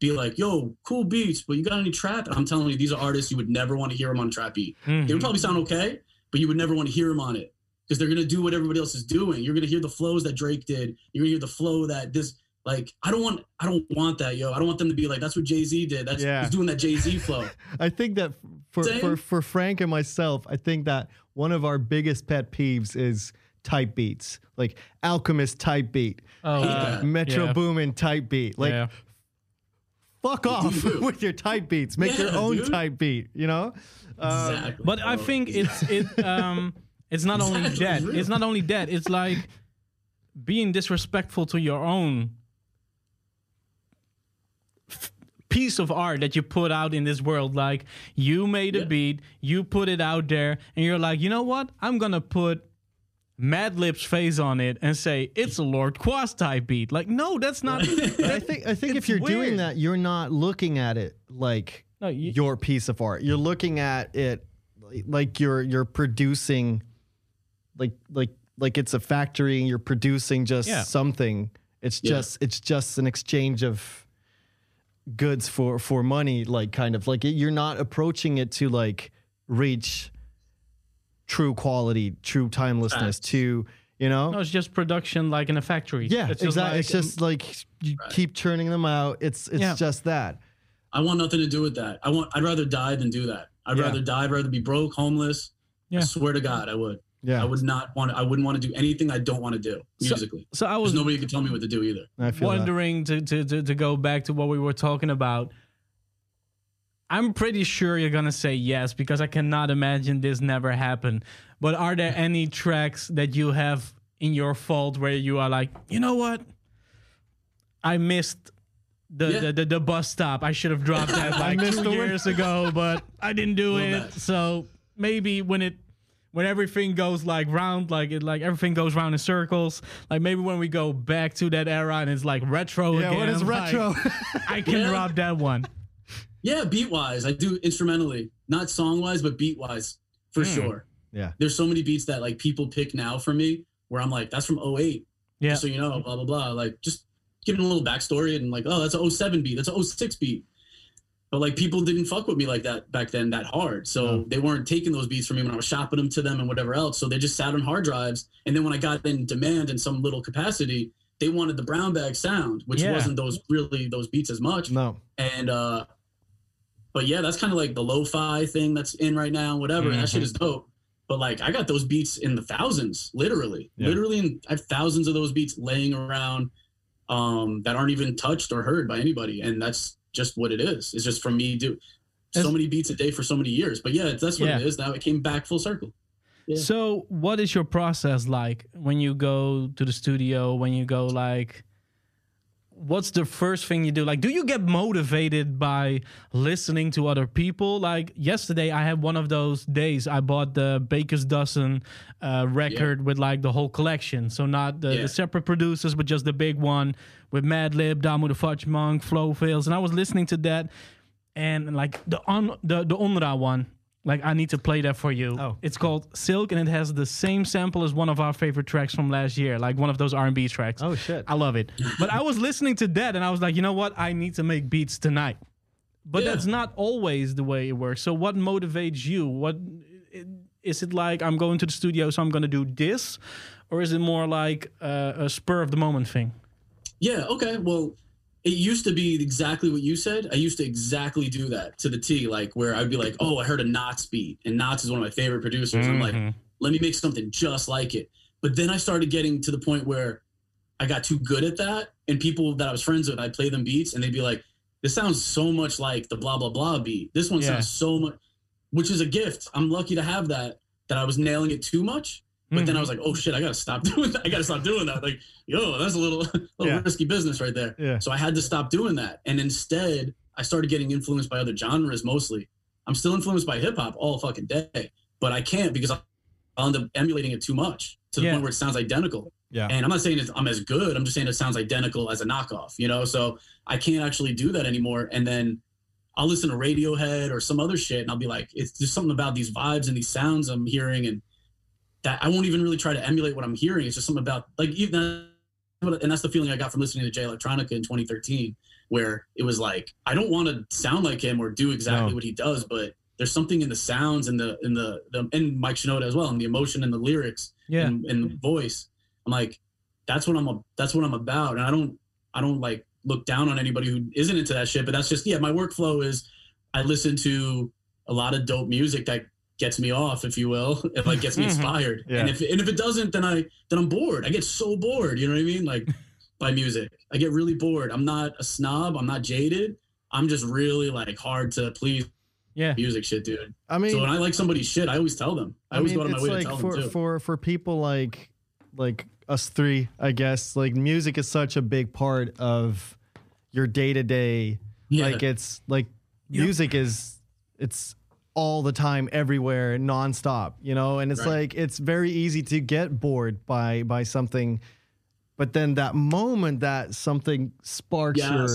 be like, yo, cool beats, but you got any trap? And I'm telling you, these are artists you would never want to hear them on a trap beat. Mhm. They would probably sound okay, but you would never want to hear them on it because they're gonna do what everybody else is doing. You're gonna hear the flows that Drake did. You're gonna hear the flow that this. Like I don't want, I don't want that, yo. I don't want them to be like, that's what Jay Z did. That's Yeah. he's doing that Jay Z flow. [laughs] I think that for, Same. for for Frank and myself, I think that one of our biggest pet peeves is type beats, like Alchemist type beat, Oh, Hate yeah. that. Metro Yeah. Boomin type beat. Like yeah. fuck off [laughs] with your type beats. Make your own dude. type beat. You know. Um, exactly. But I think it's it um it's not only that. It's not only that. It's like being disrespectful to your own f- piece of art that you put out in this world. Like you made a beat, you put it out there, and you're like, you know what? I'm gonna put Madlib's face on it and say it's a Lord Quas type beat. Like, no, that's not. [laughs] I think I think if you're doing that, you're not looking at it like No, you- your piece of art. You're looking at it like you're you're producing like like like it's a factory and you're producing just Yeah. something. It's Yeah. just it's just an exchange of goods for for money like kind of like you're not approaching it to like reach true quality, true timelessness Facts. to, you know? no, it's just production like in a factory. yeah, it's exactly. like- it's just like you Right. keep churning them out. It's it's Yeah. just that. I want nothing to do with that. I want. I'd rather die than do that. I'd Yeah. rather die. I'd rather be broke, homeless. Yeah. I swear to God, I would. Yeah. I would not want. to I wouldn't want to do anything I don't want to do musically. so I was nobody could tell me what to do either. I feel wondering to, to, to, to go back to what we were talking about. I'm pretty sure you're gonna say yes because I cannot imagine this never happened. But are there any tracks that you have in your fault where you are like, you know what? I missed the Yeah. the, the, the bus stop. I should have dropped that [laughs] like missed two the one. years ago, but I didn't do Love it. that. So maybe when it when everything goes like round, like it like everything goes round in circles. Like maybe when we go back to that era and it's like retro Yeah, again. what is like, retro? I can Yeah. drop that one. Yeah, beat wise, I do instrumentally, not song wise, but beat wise for Hmm. sure. yeah. There's so many beats that like people pick now for me where I'm like, that's from 08. Yeah. Just so you know, blah blah blah. Like just giving a little backstory and like, oh, that's a 07 beat, that's a 06 beat. But like people didn't fuck with me like that back then that hard. So Oh. they weren't taking those beats from me when I was shopping them to them and whatever else. So they just sat on hard drives. And then when I got in demand in some little capacity, they wanted the brown bag sound, which Yeah. wasn't those really those beats as much. No. And uh but yeah, that's kind of like the lo-fi thing that's in right now, whatever. And that shit is dope. But like I got those beats in the thousands, literally. Yeah. Literally in, I have thousands of those beats laying around um that aren't even touched or heard by anybody. And that's just what it is. It's just from me do so many beats a day for so many years. But yeah, that's what Yeah. it is. Now it came back full circle. Yeah. So, what is your process like when you go to the studio? When you go like, what's the first thing you do? Like, do you get motivated by listening to other people? Like yesterday, I had one of those days. I bought the Baker's Dozen uh, record with like the whole collection. So not the, Yeah. the separate producers, but just the big one with Madlib, Damu the Fudge Monk, FloFilz, and I was listening to that, and like the on the the Onra one. Like I need to play that for you. Oh. It's called Silk, and it has the same sample as one of our favorite tracks from last year, like one of those R and B tracks. Oh shit. I love it. But I was listening to that, and I was like, you know what? I need to make beats tonight. But Yeah. that's not always the way it works. So what motivates you? What is it like? I'm going to the studio, so I'm going to do this, or is it more like uh, a spur of the moment thing? Yeah, okay. Well, it used to be exactly what you said. I used to exactly do that to the T, like where I'd be like, oh, I heard a Nottz beat, and Nottz is one of my favorite producers. I'm like, Mhm. let me make something just like it. But then I started getting to the point where I got too good at that, and people that I was friends with, I'd play them beats, and they'd be like, this sounds so much like the blah blah blah beat. This one Yeah. sounds so much, which is a gift. I'm lucky to have that. That I was nailing it too much. But then I mm-hmm. was like, oh shit, I gotta stop [laughs] doing that. I gotta stop doing that. Like, yo, that's a little, [laughs] little Yeah. risky business right there. Yeah. So I had to stop doing that. And instead, I started getting influenced by other genres mostly. I'm still influenced by hip hop all fucking day, but I can't because I'll end up emulating it too much to the Yeah. point where it sounds identical. Yeah. And I'm not saying it's, I'm as good. I'm just saying it sounds identical as a knockoff, you know? So I can't actually do that anymore. And then I'll listen to Radiohead or some other shit and I'll be like, it's just something about these vibes and these sounds I'm hearing and that I won't even really try to emulate what I'm hearing. It's just something about like even and that's the feeling I got from listening to Jay Electronica in 2013, where it was like I don't want to sound like him or do exactly No. what he does, but there's something in the sounds and the in the, the and Mike Shinoda as well, and the emotion and the lyrics Yeah. and, and the voice. I'm like, that's what I'm a, that's what I'm about, and I don't I don't like look down on anybody who isn't into that shit, but that's just yeah, my workflow is I listen to a lot of dope music that gets me off, if you will, [laughs] if like gets me Mhm. inspired. Yeah. And if and if it doesn't, then I then I'm bored. I get so bored. You know what I mean? Like [laughs] by music, I get really bored. I'm not a snob. I'm not jaded. I'm just really like hard to please Yeah. music shit, dude. I mean, so when I like somebody's shit, I always tell them. I, I always mean, go out of my it's way like to tell for them too. for for people like like us three, I guess. Like music is such a big part of your day to day. yeah. Like it's like Yep. music is it's all the time, everywhere, nonstop. You know, and it's Right. like it's very easy to get bored by by something, but then that moment that something sparks your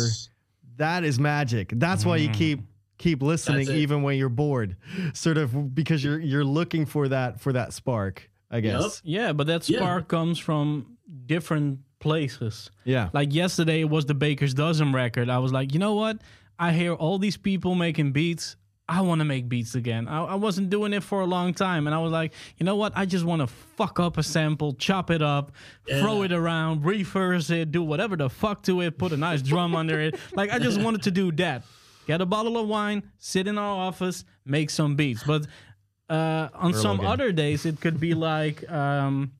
that is magic. That's why you mm. keep keep listening even when you're bored, sort of because you're you're looking for that for that spark. I guess. Yeah, but that Yeah. spark comes from different places. Yeah. Like yesterday it was the Baker's Dozen record. I was like, you know what? I hear all these people making beats. I want to make beats again. I, I wasn't doing it for a long time. And I was like, you know what? I just want to fuck up a sample, chop it up, throw it around, reverse it, do whatever the fuck to it, put a nice drum under it. [laughs] Like, I just wanted to do that. Get a bottle of wine, sit in our office, make some beats. But uh, on some other days, it could be [laughs] like, um,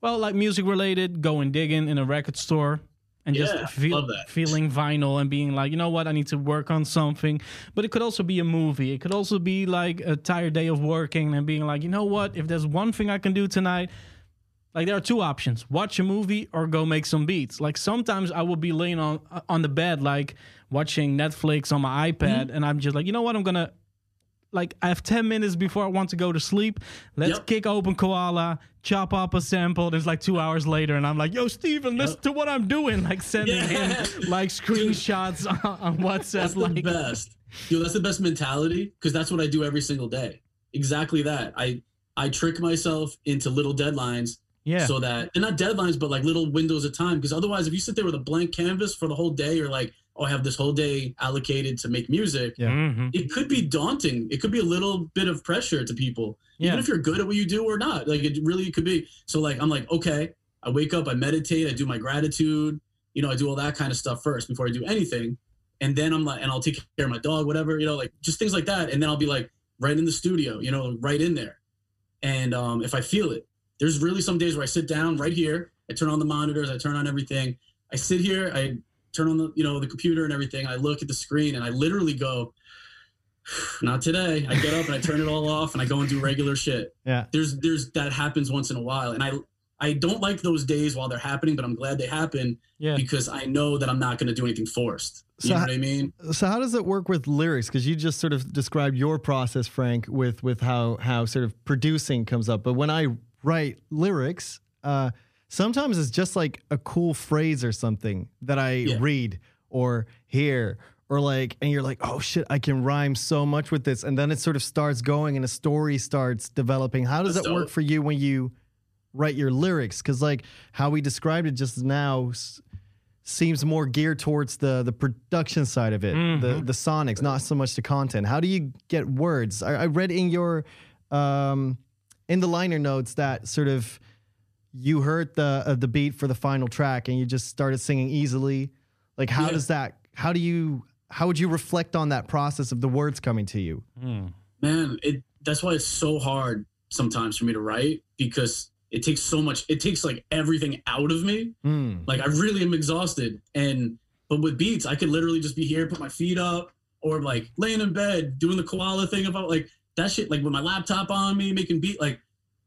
well, like music related, going digging in a record store and Yeah, just feel, feeling vinyl and being like, you know what, I need to work on something. But it could also be a movie. It could also be like a tired day of working and being like, you know what, if there's one thing I can do tonight, like there are two options: watch a movie or go make some beats. Like sometimes I will be laying on on the bed, like watching Netflix on my iPad, Mm-hmm. and I'm just like, you know what, I'm gonna like I have 10 minutes before I want to go to sleep. Let's Yep. kick open Koala, chop up a sample. There's like two hours later, and I'm like, yo, Steven, listen to what I'm doing. Like sending Yeah. him [laughs] like screenshots on, on WhatsApp. That's the like, best. Yo, that's the best mentality because that's what I do every single day. Exactly that. I I trick myself into little deadlines yeah. so that they're not deadlines, but like little windows of time. Because otherwise, if you sit there with a blank canvas for the whole day, you're like, oh, I have this whole day allocated to make music. Yeah. Mhm. It could be daunting. It could be a little bit of pressure to people, Yeah. even if you're good at what you do or not. Like it really could be. So like I'm like, okay, I wake up, I meditate, I do my gratitude, you know, I do all that kind of stuff first before I do anything. And then I'm like, and I'll take care of my dog, whatever, you know, like just things like that. And then I'll be like right in the studio, you know, right in there. And um, if I feel it, there's really some days where I sit down right here, I turn on the monitors, I turn on everything. I sit here, I turn on the, you know, the computer and everything. I look at the screen and I literally go, [sighs] not today. I get up and I turn it all off and I go and do regular shit. Yeah. There's there's that happens once in a while. And I I don't like those days while they're happening, but I'm glad they happen yeah. because I know that I'm not going to do anything forced. You So know ho- what I mean? So how does it work with lyrics? Because you just sort of described your process, Frank, with with how how sort of producing comes up. But when I write lyrics, uh, sometimes it's just like a cool phrase or something that I Yeah. read or hear or like, and you're like, oh shit, I can rhyme so much with this, and then it sort of starts going and a story starts developing. How does That's it work for you when you write your lyrics? Because like how we described it just now. s- seems more geared towards the the production side of it, the the sonics, not so much the content. How do you get words? I, I read in your um, in the liner notes that sort of you heard the uh, the beat for the final track and you just started singing easily. Like how Yeah. does that? How do you? How would you reflect on that process of the words coming to you? Man, it that's why it's so hard sometimes for me to write because it takes so much it takes like everything out of me. Mm. Like I really am exhausted. And but with beats, I could literally just be here, put my feet up, or like laying in bed, doing the koala thing about like that shit, like with my laptop on me, making beat like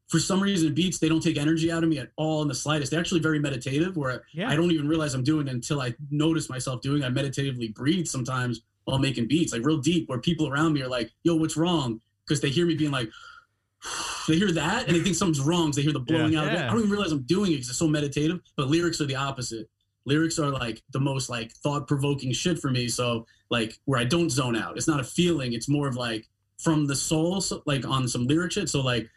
for some reason beats, they don't take energy out of me at all in the slightest. They're actually very meditative where Yeah. I don't even realize I'm doing it until I notice myself doing. I meditatively breathe sometimes while making beats, like real deep, where people around me are like, yo, what's wrong? Because they hear me being like, [sighs] they hear that and they think something's wrong. So they hear the blowing out of it. Yeah. I don't even realize I'm doing it because it's so meditative. But lyrics are the opposite. Lyrics are like the most like thought provoking shit for me. So like where I don't zone out. It's not a feeling. It's more of like from the soul, so, like on some lyric shit. So like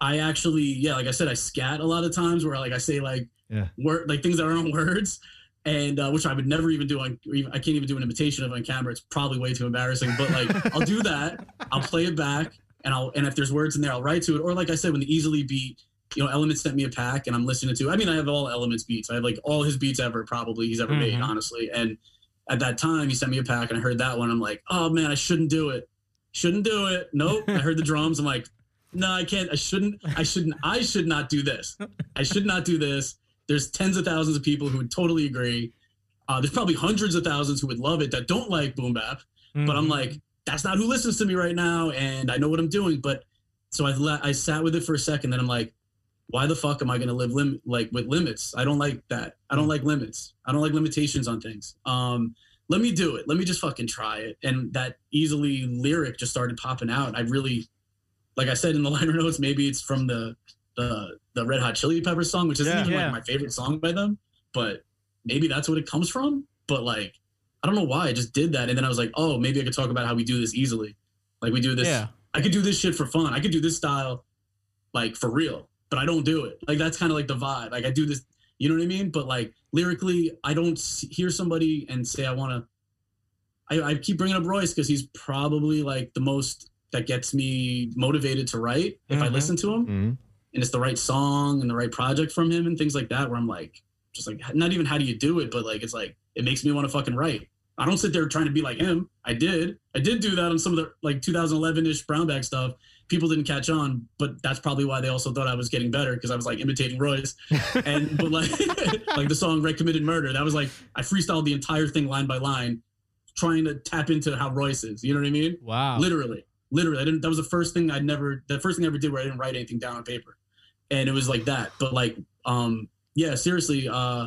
I actually, yeah, like I said, I scat a lot of times where like I say like Yeah. word like things that aren't words, and uh, which I would never even do on. I can't even do an imitation of on camera. It's probably way too embarrassing. But like I'll do that. I'll play it back, and I'll and if there's words in there, I'll write to it. Or like I said, when the easily beat, you know, Elements sent me a pack, and I'm listening to. I mean, I have all Elements beats. I have like all his beats ever probably he's ever made, Mhm. honestly. And at that time, he sent me a pack, and I heard that one. I'm like, oh man, I shouldn't do it. Shouldn't do it. Nope. I heard the drums. I'm like, no, I can't. I shouldn't. I shouldn't. I should not do this. I should not do this. There's tens of thousands of people who would totally agree. Uh, there's probably hundreds of thousands who would love it that don't like boom bap. But I'm Mhm. like, that's not who listens to me right now, and I know what I'm doing. But so I let I sat with it for a second. Then I'm like, why the fuck am I going to live lim- like with limits? I don't like that. I don't like limits. I don't like limitations on things. Um, let me do it. Let me just fucking try it. And that easily lyric just started popping out. I really, like I said in the [laughs] liner notes, maybe it's from the the the Red Hot Chili Peppers song, which isn't Yeah. even Yeah. like my favorite song by them, but maybe that's what it comes from. But like, I don't know why I just did that, and then I was like, oh, maybe I could talk about how we do this easily. Like we do this. yeah. I could do this shit for fun. I could do this style, like for real, but I don't do it. Like that's kind of like the vibe. Like I do this, you know what I mean? But like lyrically, I don't hear somebody and say I want to. I, I keep bringing up Royce because he's probably like the most that gets me motivated to write if I Mhm. listen to him Mhm. and it's the right song and the right project from him and things like that. Where I'm like, just like not even how do you do it, but like it's like it makes me want to fucking write. I don't sit there trying to be like him. I did. I did do that on some of the like 2011-ish Brown Bag stuff. People didn't catch on, but that's probably why they also thought I was getting better because I was like imitating Royce. [laughs] And but like [laughs] like the song "Red Committed Murder," that was like I freestyled the entire thing line by line, trying to tap into how Royce is. You know what I mean? Wow. literally literally i didn't that was the first thing i never the first thing i ever did where i didn't write anything down on paper and it was like that but like um yeah seriously uh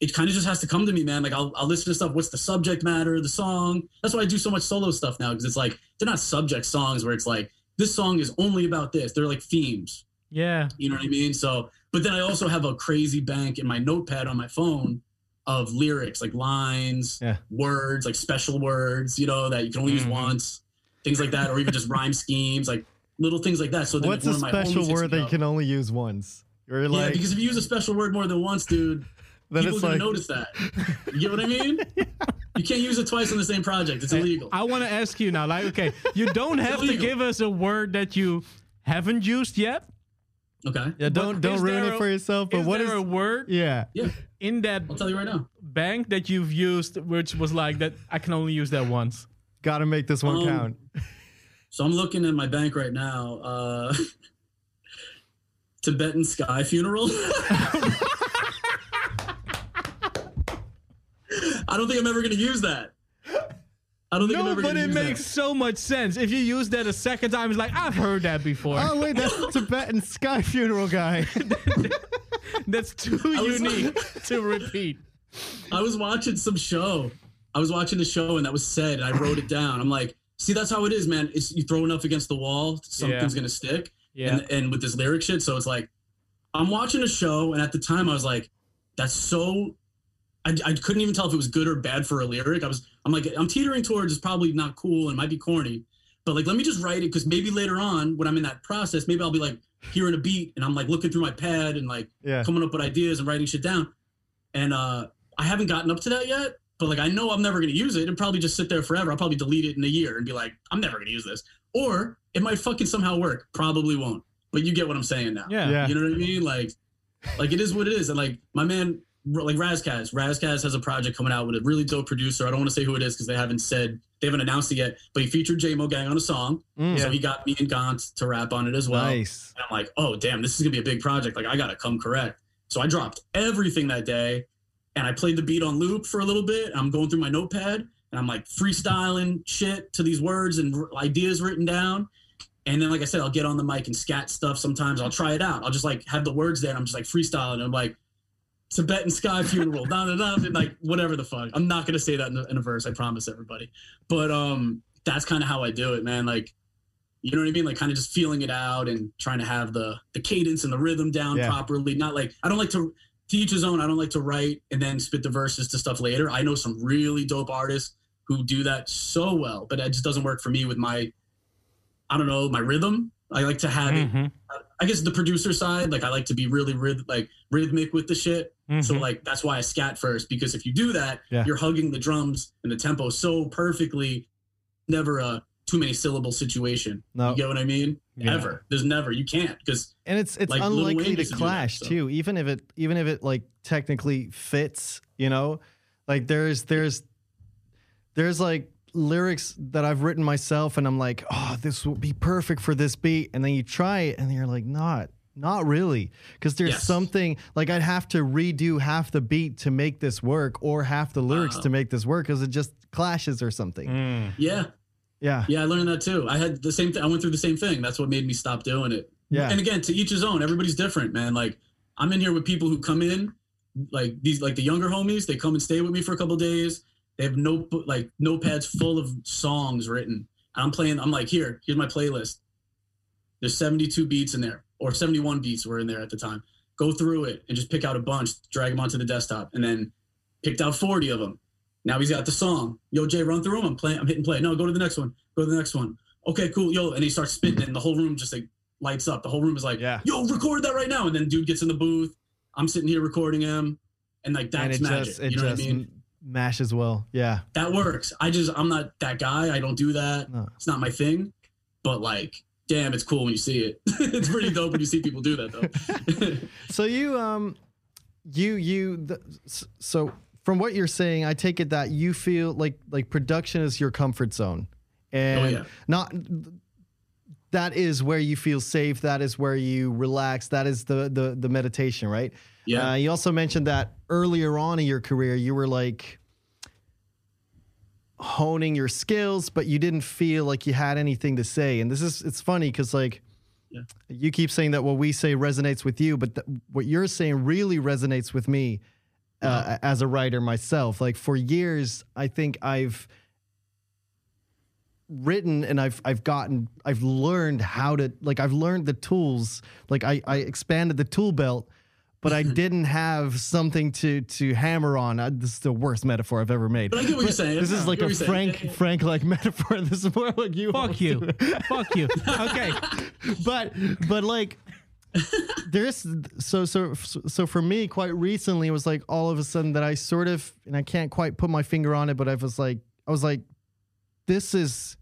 it kind of just has to come to me man like I'll, I'll listen to stuff what's the subject matter the song that's why i do so much solo stuff now because it's like they're not subject songs where it's like this song is only about this they're like themes Yeah. you know what I mean? So, but then I also have a crazy bank in my notepad on my phone of lyrics, like lines, Yeah. words, like special words, you know, that you can only use Mhm. once, things like that, or even just rhyme schemes, like little things like that. So then What's if a one of my special word me that you can only use once? You're yeah, because if you use a special word more than once, dude, [laughs] then people it's like, notice that. [laughs] You get what I mean? You can't use it twice on the same project. It's illegal. I want to ask you now, like, okay, [laughs] you don't have to give us a word that you haven't used yet. Okay, yeah, don't but don't ruin there it for yourself. But is what is? there a word yeah, yeah, in that I'll tell you right now. bank that you've used, which was like that? I can only use that once. Got to make this one Um, count. So I'm looking at my bank right now. Uh, [laughs] Tibetan sky funeral. [laughs] I don't think I'm ever going to use that. I don't think I'm ever but going to No but it use makes that. so much sense. If you use that a second time, it's like I've heard that before. Oh wait, that's the [laughs] Tibetan sky funeral guy. That's too was- unique to repeat. I was watching some show. I was watching the show and that was said, and I wrote it down. I'm like, see, that's how it is, man. It's you throw enough against the wall, something's Yeah. gonna stick. Yeah. And and with this lyric shit, so it's like, I'm watching a show, and at the time I was like, that's so. I, I couldn't even tell if it was good or bad for a lyric. I was, I'm like, I'm teetering towards it's probably not cool and might be corny, but like, let me just write it because maybe later on when I'm in that process, maybe I'll be like hearing a beat and I'm like looking through my pad and like yeah, coming up with ideas and writing shit down. And uh, I haven't gotten up to that yet, but like I know I'm never gonna use it. It'll probably just sit there forever. I'll probably delete it in a year and be like, I'm never gonna use this. Or it might fucking somehow work. Probably won't. But you get what I'm saying now. Yeah. yeah. You know what I mean? Like, like it is what it is. And like my man, like Razkaz, Razkaz has a project coming out with a really dope producer. I don't want to say who it is because they haven't said they haven't announced it yet. But he featured JMO Gang on a song, Mm. so he got me and Gant to rap on it as well. nice. And I'm like, oh damn, this is gonna be a big project. Like I gotta come correct. So I dropped everything that day, and I played the beat on loop for a little bit. I'm going through my notepad, and I'm like freestyling shit to these words and r- ideas written down. And then, like I said, I'll get on the mic and scat stuff. Sometimes I'll try it out. I'll just like have the words there, and I'm just like freestyling. And I'm like, Tibetan sky funeral, da da da, and, like whatever the fuck. I'm not gonna say that in a, in a verse. I promise everybody. But um, that's kind of how I do it, man. Like you know what I mean? Like kind of just feeling it out and trying to have the the cadence and the rhythm down Yeah. properly. Not like I don't like to to each his own. I don't like to write and then spit the verses to stuff later. I know some really dope artists who do that so well, but it just doesn't work for me with my I don't know my rhythm. I like to have it. Mhm, I guess the producer side, like I like to be really ryth- like rhythmic with the shit. So mhm. like that's why I scat first because if you do that, Yeah. you're hugging the drums and the tempo so perfectly. Never a too many syllable situation. No. You get what I mean? Yeah. Ever. There's never. You can't because and it's it's Like, unlikely to used to that, clash so. too even if it even if it like technically fits you know like there's there's there's like lyrics that i've written myself and i'm like oh this would be perfect for this beat and then you try it and you're like not not really because there's Yes. something like i'd have to redo half the beat to make this work or half the lyrics Wow. to make this work because it just clashes or something Mm. yeah, yeah yeah. I learned that too. I had the same thing. I went through the same thing. That's what made me stop doing it. Yeah. And again, to each his own. Everybody's different, man. Like I'm in here with people who come in, like these, like the younger homies. They come and stay with me for a couple days. They have no like notepads full of songs written. And I'm playing. I'm like, here, here's my playlist. There's 72 beats in there, or 71 beats were in there at the time. Go through it and just pick out a bunch, drag them onto the desktop, and then picked out 40 of them. Now he's got the song. Yo, Jay, run through them. I'm playing. I'm hitting play. No, go to the next one. Go to the next one. Okay, cool. Yo, and he starts spitting, and the whole room just like lights up. The whole room is like, Yeah. yo, record that right now. And then dude gets in the booth. I'm sitting here recording him, and like and that's it magic. just it you know just what I mean? m- mashes well yeah That works. I just I'm not that guy. I don't do that. No. It's not my thing. But like, damn, it's cool when you see it. [laughs] it's pretty dope when you see people do that though. [laughs] So you um you you the, so from what you're saying, I take it that you feel like like production is your comfort zone, and Oh, yeah. not that is where you feel safe. That is where you relax. That is the the the meditation, right? yeah. Uh, you also mentioned that earlier on in your career, you were like honing your skills, but you didn't feel like you had anything to say. And this is it's funny because like Yeah. you keep saying that what we say resonates with you, but th- what you're saying really resonates with me uh, as a writer myself. Like for years, I think I've written and I've I've gotten I've learned how to like I've learned the tools like I I expanded the tool belt but I didn't have something to to hammer on. Uh, this is the worst metaphor I've ever made. But I get what you're saying. This is like a. Frank Frank like [laughs] metaphor. This is more like you. Fuck you. Fuck you. [laughs] Okay. but but like there's so so so for me quite recently it was like all of a sudden that I sort of and I can't quite put my finger on it but I was like I was like this is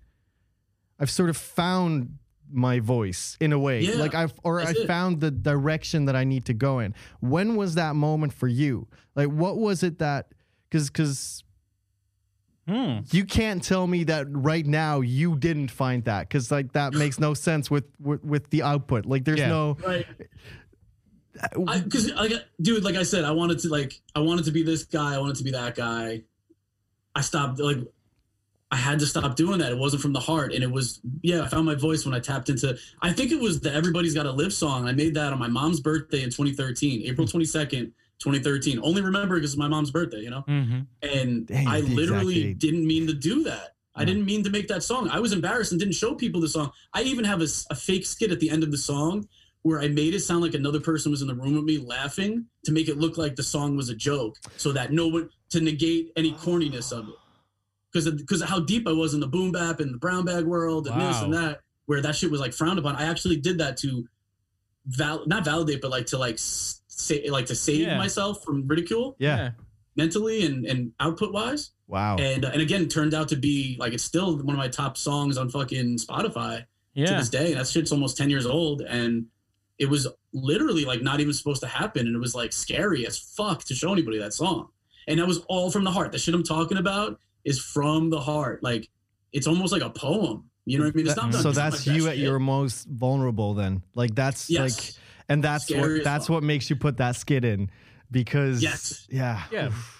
I've sort of found my voice in a way. Yeah, like I've or I it. found the direction that I need to go in. When was that moment for you? Like what was it that cuz cuz Hmm. you can't tell me that right now you didn't find that because like that makes no sense with with, with the output like there's Yeah. no Right. Because, like, dude, like I said, I wanted to like, I wanted to be this guy. I wanted to be that guy. I stopped. Like, I had to stop doing that. It wasn't from the heart, and it was yeah. I found my voice when I tapped into. I think it was the "Everybody's Got to Live" song. I made that on my mom's birthday in 2013, April 22nd, 2013. Only remember because it's my mom's birthday, you know. hmm And Dang, I literally didn't mean to do that. I didn't mean to make that song. I was embarrassed and didn't show people the song. I even have a fake skit at the end of the song where I made it sound like another person was in the room with me laughing to make it look like the song was a joke so that no one to negate any corniness of it. Because of, because of how deep I was in the boom bap and the brown bag world and this and that, where that shit was like frowned upon. I actually did that to val not validate, but like to like say like to save Yeah. myself from ridicule yeah, mentally and, and output wise wow and uh, and again turned out to be like it's still one of my top songs on fucking Spotify to this day. And that shit's almost ten years old, and it was literally like not even supposed to happen, and it was like scary as fuck to show anybody that song. And that was all from the heart. The shit I'm talking about is from the heart. Like it's almost like a poem. You know what I mean? It's That- so that's you best at shit. your most vulnerable then like that's yes. like and that's Scary what that's fuck. what makes you put that skit in because Yes. yeah Yeah. Oof.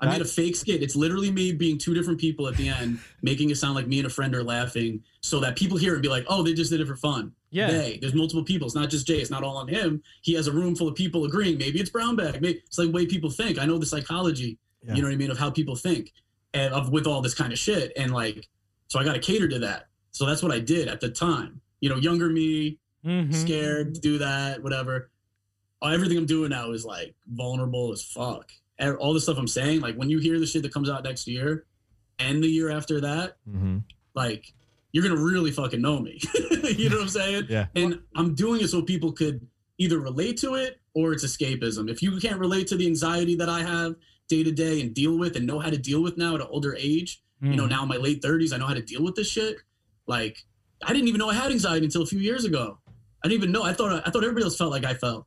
I made a fake skit. It's literally me being two different people at the end, [laughs] making it sound like me and a friend are laughing, so that people hear it and be like, "Oh, they just did it for fun." Yeah. They. There's multiple people. It's not just Jay. It's not all on him. He has a room full of people agreeing. Maybe it's brown bag. Maybe it's like the way people think. I know the psychology. Yeah. You know what I mean of how people think, and of with all this kind of shit. And like, so I got to cater to that. So that's what I did at the time. You know, younger me, Mhm. scared to do that, whatever. Everything I'm doing now is like vulnerable as fuck. All the stuff I'm saying, like when you hear the shit that comes out next year and the year after that, Mhm. like you're gonna really fucking know me. [laughs] you know what I'm saying? Yeah. And I'm doing it so people could either relate to it or it's escapism. If you can't relate to the anxiety that I have day to day and deal with and know how to deal with now at an older age, you know, Mm. now in my late 30s, I know how to deal with this shit. Like, I didn't even know I had anxiety until a few years ago. I didn't even know. I thought I thought everybody else felt like I felt.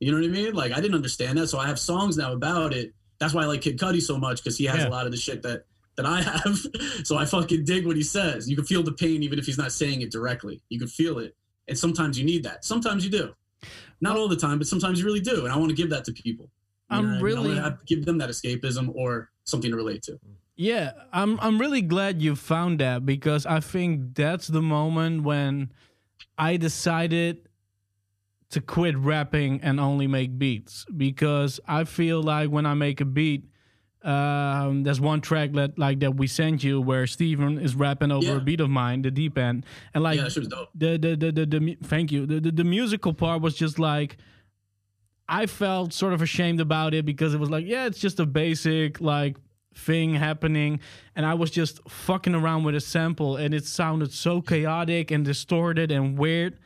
You know what I mean? Like I didn't understand that. So I have songs now about it. That's why I like Kid Cudi so much because he has Yeah. a lot of the shit that that I [laughs] have. so I fucking dig what he says. You can feel the pain even if he's not saying it directly. You can feel it. And sometimes you need that. Sometimes you do. Not all the time, but sometimes you really do. And I want to give that to people. You I'm what I mean? Really- give them that escapism or something to relate to. Yeah, I'm I'm really glad you found that because I think that's the moment when I decided to quit rapping and only make beats because I feel like when I make a beat um, there's one track that like that we sent you where Steven is rapping over Yeah. a beat of mine, the deep end, and like yeah, that shit was dope. the the the the, the thank you the, the the musical part was just like I felt sort of ashamed about it because it was like yeah it's just a basic like thing happening and I was just fucking around with a sample and it sounded so chaotic and distorted and weird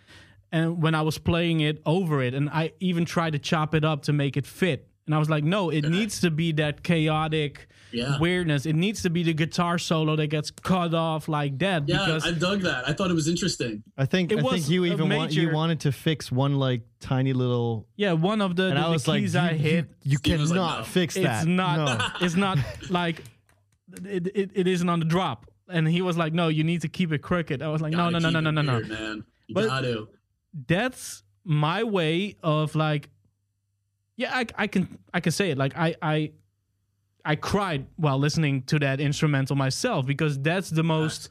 and when I was playing it over it and I even tried to chop it up to make it fit and I was like no it needs to be that chaotic Yeah. weirdness it needs to be the guitar solo that gets cut off like that Yeah, because I dug that. I thought it was interesting. I think It I think you a even want you wanted to fix one like tiny little Yeah, one of the, and the, I the was like keys you, hit. you, you Steve was like, cannot no. fix that. it's not. No. [laughs] It's not like it, it. It isn't on the drop. And he was like, "No, you need to keep it crooked." I was like, "No, Gotta no, no, no, keep no, no, no." man. You But- got to. That's my way of like. Yeah, I, I can I can say it. Like I I I cried while listening to that instrumental myself because that's the most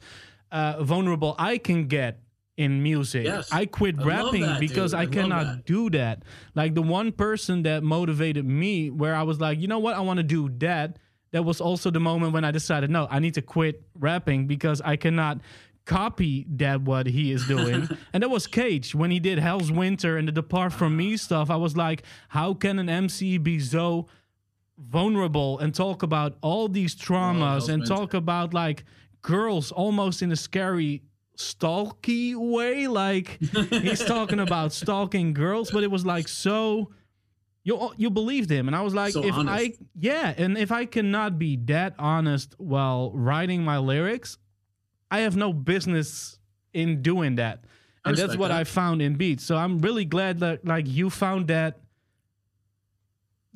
uh, vulnerable I can get in music. Yes. I quit I rapping that, because. I I cannot that. do that. Like the one person that motivated me, where I was like, you know what, I want to do that. That was also the moment when I decided, no, I need to quit rapping because I cannot copy that what he is doing. [laughs] and that was Cage when he did Hell's Winter and the Depart From Me stuff. I was like, how can an MC be so vulnerable and talk about all these traumas Hell's and talk about like girls almost in a scary stalky way. Like [laughs] he's talking about stalking girls but it was like so you you believed him. And i was like So if i yeah and if i cannot be that honest while writing my lyrics i have no business in doing that. And that's what that. i found in beats. So i'm really glad that like you found that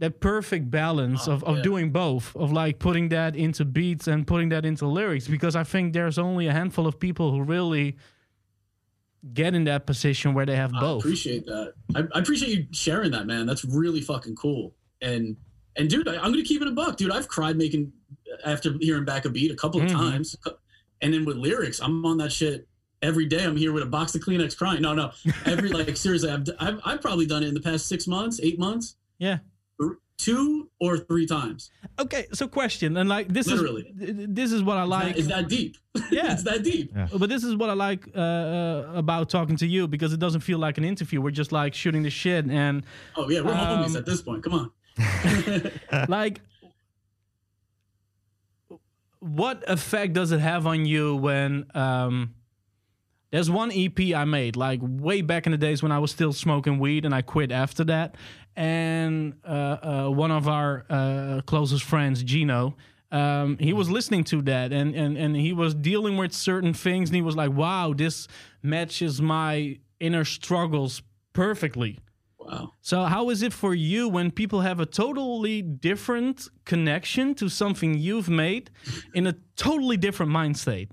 that perfect balance Oh, of, of yeah. doing both of like putting that into beats and putting that into lyrics because i think there's only a handful of people who really get in that position where they have I both appreciate that. I, I appreciate you sharing that, man. That's really fucking cool. And and dude, I, I'm gonna keep it a buck, dude. I've cried making after hearing back a beat a couple of Mhm. times, and then with lyrics, I'm on that shit every day. I'm here with a box of Kleenex crying. No, no, every like [laughs] seriously, I've I've, I've probably done it in the past six months, eight months, yeah two or three times. okay so question and like this Literally. is this is what i like It's [laughs] that deep. Yeah. it's that deep. But this is what I like uh, uh, about talking to you because it doesn't feel like an interview. We're just like shooting the shit and Oh yeah, we're Um, homies at this point. Come on. [laughs] like what effect does it have on you when um there's one EP I made like way back in the days when I was still smoking weed and I quit after that and uh, uh, one of our uh, closest friends Gino um, he was listening to that and, and and he was dealing with certain things and he was like wow this matches my inner struggles perfectly Wow. so, how is it for you when people have a totally different connection to something you've made in a totally different mind state?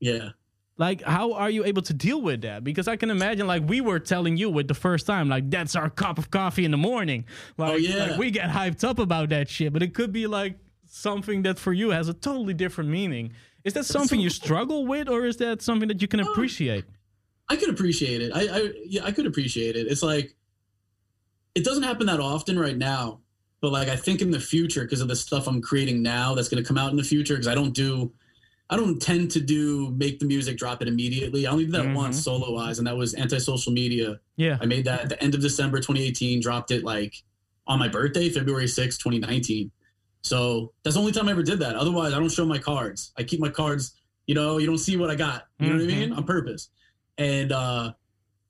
Yeah. Like, how are you able to deal with that? Because I can imagine, like, we were telling you with the first time, like, that's our cup of coffee in the morning. Like, Oh, yeah. like, we get hyped up about that shit, but it could be like something that for you has a totally different meaning. Is that something you struggle with, or is that something that you can uh, appreciate? I could appreciate it. I, I yeah, I could appreciate it. It's like it doesn't happen that often right now, but like I think in the future because of the stuff I'm creating now that's going to come out in the future because I don't do I don't tend to do make the music drop it immediately. I only did that Mhm. once solo wise and that was anti-social media. Yeah. I made that at the end of December 2018, dropped it like on my birthday, February 6, 2019. So that's the only time I ever did that. Otherwise, I don't show my cards. I keep my cards You know, you don't see what I got. You know what I Mhm. mean? On purpose. And uh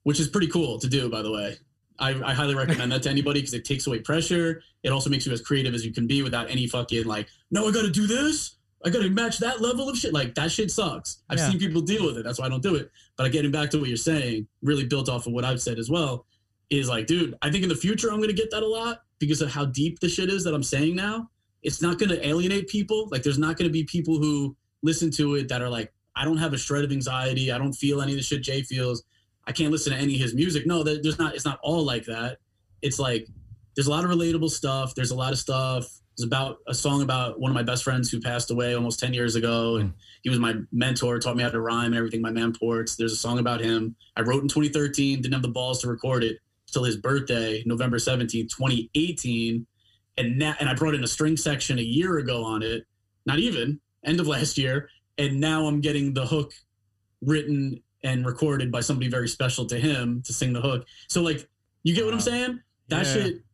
which is pretty cool to do, by the way. I, I highly recommend that to anybody because it takes away pressure. It also makes you as creative as you can be without any fucking like, no, I gotta do this. I gotta match that level of shit. Like that shit sucks. I've Yeah. seen people deal with it. That's why I don't do it. But getting back to what you're saying, really built off of what I've said as well, is like, dude, I think in the future I'm gonna get that a lot because of how deep the shit is that I'm saying now. It's not gonna alienate people. Like there's not gonna be people who listen to it that are like, I don't have a shred of anxiety. I don't feel any of the shit Jay feels. I can't listen to any of his music. No, there's not. It's not all like that. It's like there's a lot of relatable stuff. There's a lot of stuff. There's about a song about one of my best friends who passed away almost 10 years ago. And hmm. he was my mentor, taught me how to rhyme and everything, my man Ports. There's a song about him. I wrote in 2013, didn't have the balls to record it till his birthday, November 17th, 2018. And now, and I brought in a string section a year ago on it, not even end of last year. And now I'm getting the hook written and recorded by somebody very special to him to sing the hook. So like, you get what I'm saying? That Yeah. shit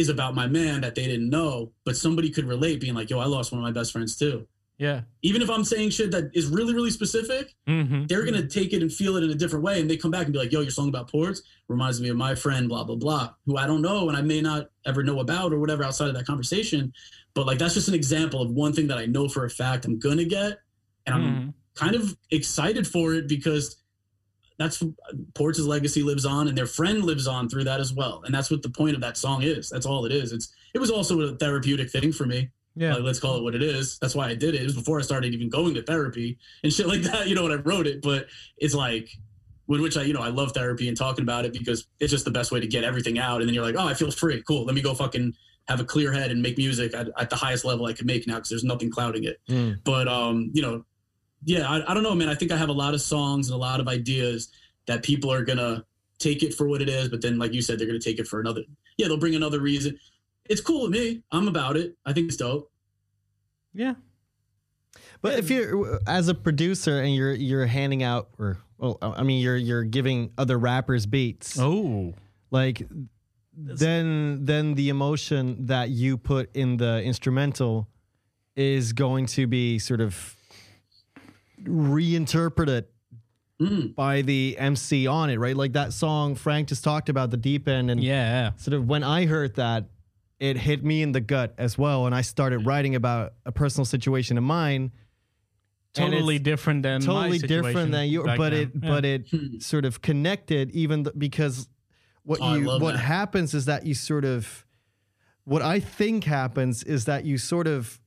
is about my man that they didn't know, but somebody could relate, being like, "Yo, I lost one of my best friends too." Yeah. Even if I'm saying shit that is really, really specific, Mm-hmm. they're gonna take it and feel it in a different way, and they come back and be like, "Yo, your song about ports reminds me of my friend, blah blah blah, who I don't know and I may not ever know about or whatever outside of that conversation." But like, that's just an example of one thing that I know for a fact I'm gonna get, and I'm Mhm. kind of excited for it because that's Ports' legacy lives on and their friend lives on through that as well. And that's what the point of that song is. That's all it is. It's it was also a therapeutic thing for me. Yeah. Like, let's call it what it is. That's why I did it. It was before I started even going to therapy and shit like that, [laughs] you know, when I wrote it. But it's like with which I, you know, I love therapy and talking about it because it's just the best way to get everything out. And then you're like, oh, I feel free. Cool. Let me go fucking have a clear head and make music at, at the highest level I can make now because there's nothing clouding it Mm. but um you know yeah I, I don't know man. I think i have a lot of songs and a lot of ideas that people are gonna take it for what it is but then like you said they're gonna take it for another yeah they'll bring another reason. It's cool with me. I'm about it. I think it's dope. Yeah. But if you're as a producer and you're you're handing out or well, I mean you're you're giving other rappers beats, Oh. like then then the emotion that you put in the instrumental is going to be sort of reinterpreted Mm, by the MC on it, right? Like that song Frank just talked about the deep end and Yeah. sort of when I heard that, it hit me in the gut as well, and I started writing about a personal situation of mine. Totally different than totally different than you, but then. it Yeah. but it Hmm. sort of connected even th- because what Oh, you what that. happens is that you sort of what I think happens is that you sort of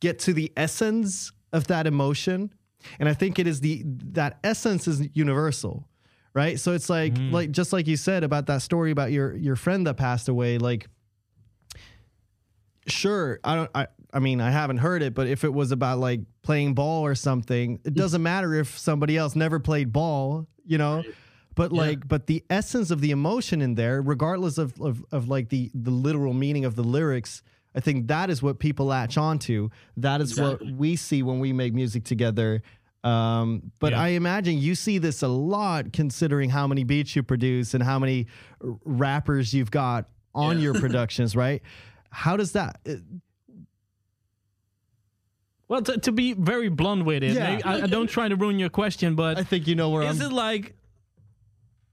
get to the essence of that emotion and I think it is the that essence is universal right so it's like Mm. like just like you said about that story about your your friend that passed away like sure i don't i i mean i haven't heard it but if it was about like playing ball or something it doesn't matter if somebody else never played ball you know Right. but Yeah. like but the essence of the emotion in there regardless of, of of like the the literal meaning of the lyrics i think that is what people latch onto that is Exactly. what we see when we make music together um, but Yeah. I imagine you see this a lot considering how many beats you produce and how many rappers you've got on Yeah. your [laughs] productions, right? How does that? uh, Well, to, to be very blunt with it, Yeah. I, I don't try to ruin your question, but I think you know where is I'm. it like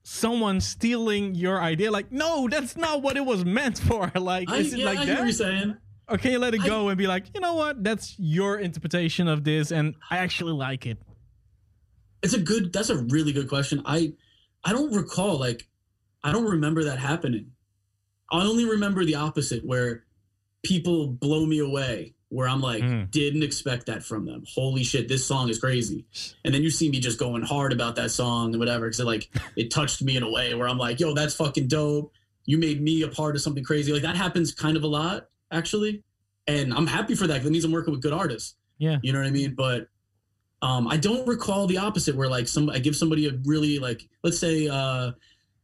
someone stealing your idea? Like, no, that's not what it was meant for. [laughs] Like, I, is it yeah, like I hear you're that? saying Or can you let it I- go and be like, you know what? That's your interpretation of this, and I actually like it. it's a good that's a really good question i i don't recall like i don't remember that happening i only remember the opposite where people blow me away where i'm like Mm. didn't expect that from them holy shit this song is crazy and then you see me just going hard about that song and whatever because it like [laughs] it touched me in a way where i'm like yo that's fucking dope you made me a part of something crazy like that happens kind of a lot actually and i'm happy for that 'cause that means i'm working with good artists Yeah. you know what I mean? But um, I don't recall the opposite where like some I give somebody a really like let's say uh,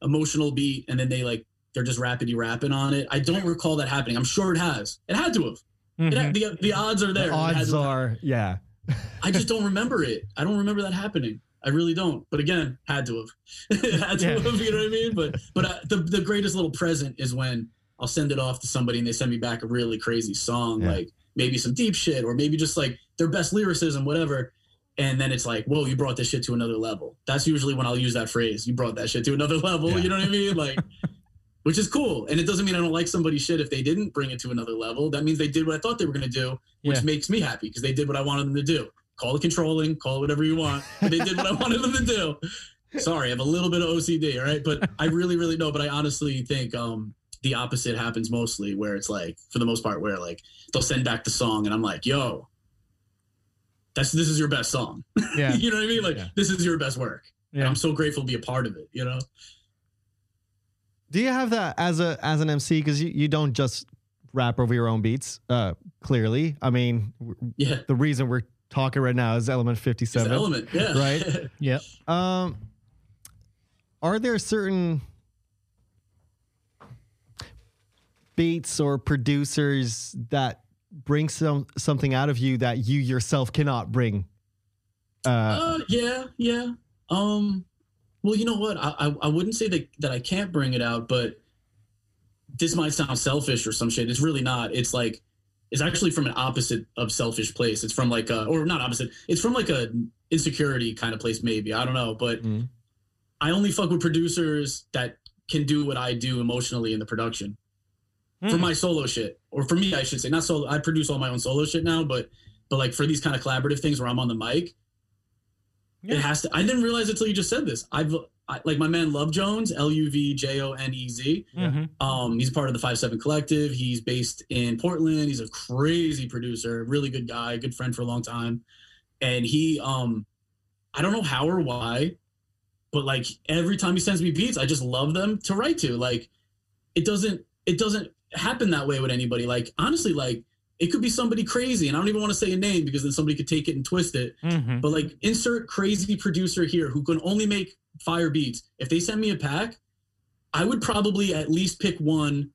emotional beat and then they like they're just rapidy rapping on it. I don't recall that happening. I'm sure it has. It had to have. It Mhm. had, the the odds are there. the odds are, yeah. [laughs] I just don't remember it. I don't remember that happening. I really don't. But again, had to have. [laughs] had to Yeah. have. You know what I mean? But but uh, the the greatest little present is when I'll send it off to somebody and they send me back a really crazy song Yeah. like maybe some deep shit or maybe just like their best lyricism, whatever. And then it's like, whoa, you brought this shit to another level. That's usually when I'll use that phrase. You brought that shit to another [laughs] level. Yeah. You know what I mean? Like, which is cool. And it doesn't mean I don't like somebody's shit if they didn't bring it to another level. That means they did what I thought they were going to do, which Yeah. makes me happy because they did what I wanted them to do. Call it controlling, call it whatever you want. But they did what I [laughs] wanted them to do. Sorry, I have a little bit of OCD, all right? But I really, really know. But I honestly think um, the opposite happens mostly, where it's like, for the most part, where like they'll send back the song, and I'm like, yo, that's this is your best song. Yeah. [laughs] you know what I mean? Like Yeah. this is your best work. And Yeah. I'm so grateful to be a part of it. You know? Do you have that as a as an MC? Because you, you don't just rap over your own beats. Uh, clearly, I mean, Yeah. the reason we're talking right now is Element Fifty Seven. It's element. Yeah. [laughs] Right. [laughs] Yep. Um, are there certain beats or producers that bring some something out of you that you yourself cannot bring? Uh, Uh, yeah, yeah. Um, well, you know what? I, I I wouldn't say that that I can't bring it out, but this might sound selfish or some shit. It's really not. It's like it's actually from an opposite of selfish place. It's from like a or not opposite. It's from like a insecurity kind of place, maybe. I don't know, but Mhm. I only fuck with producers that can do what I do emotionally in the production for Mm. my solo shit, or for me, I should say, not solo. I produce all my own solo shit now, but but like for these kind of collaborative things where I'm on the mic, Yeah. it has to. I didn't realize it till you just said this. I've I, like my man Luv Jonez, L U V J O N E Z. Mhm. Um, he's part of the Five Seven Collective. He's based in Portland. He's a crazy producer, really good guy, good friend for a long time. And he, um, I don't know how or why, but like every time he sends me beats, I just love them to write to. Like, it doesn't, it doesn't happen that way with anybody. Like, honestly, like it could be somebody crazy, and I don't even want to say a name because then somebody could take it and twist it. Mhm. But like, insert crazy producer here who can only make fire beats. If they send me a pack, I would probably at least pick one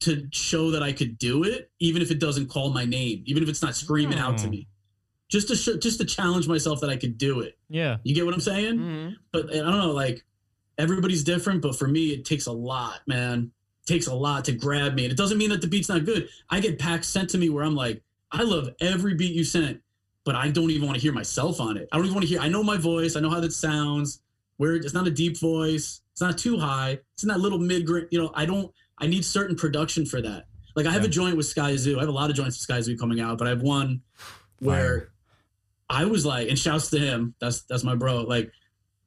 to show that I could do it, even if it doesn't call my name, even if it's not screaming out to Oh. me, just to show, just to challenge myself that I could do it. Yeah. You get what I'm saying? Mhm. But I don't know, like everybody's different, but for me, it takes a lot, man. Takes a lot to grab me, and it doesn't mean that the beat's not good. I get packs sent to me where I'm like, I love every beat you sent, but I don't even want to hear myself on it. I don't even want to hear. I know my voice. I know how that sounds. Where it's not a deep voice. It's not too high. It's in that little mid. You know, I don't. I need certain production for that. Like I have Yeah. a joint with Sky Zoo. I have a lot of joints with Sky Zoo coming out, but I have one where I was like, and shouts to him. That's that's my bro. Like,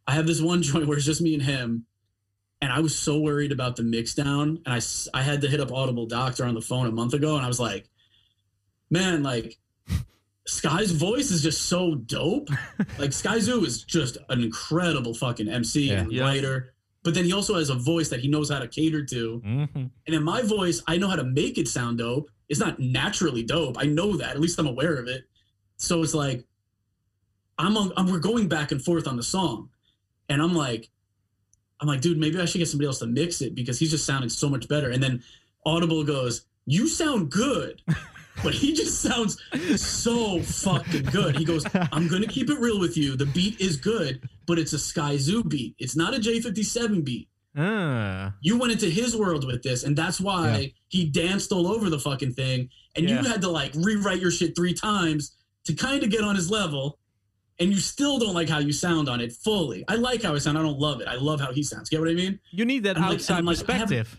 I have this one [laughs] joint where it's just me and him, and I was so worried about the mix down, and I had to hit up Audible Doctor on the phone a month ago, and I was like, man, like. Sky's voice is just so dope. [laughs] Like Sky Zoo is just an incredible fucking MC Yeah. and Yeah. writer. But then he also has a voice that he knows how to cater to. Mhm. And in my voice, I know how to make it sound dope. It's not naturally dope. I know that. At least I'm aware of it. So it's like I'm on, I'm we're going back and forth on the song. And I'm like I'm like, dude, maybe I should get somebody else to mix it because he's just sounding so much better. And then Audible goes, "You sound good." [laughs] But he just sounds so fucking good. He goes, I'm gonna keep it real with you. The beat is good, but it's a Sky Zoo beat. It's not a J57 beat Ah. you went into his world with this and that's why Yeah. he danced all over the fucking thing and Yeah. you had to like rewrite your shit three times to kind of get on his level and you still don't like how you sound on it fully i like how i sound i don't love it i love how he sounds get what i mean You need that I'm outside like, perspective.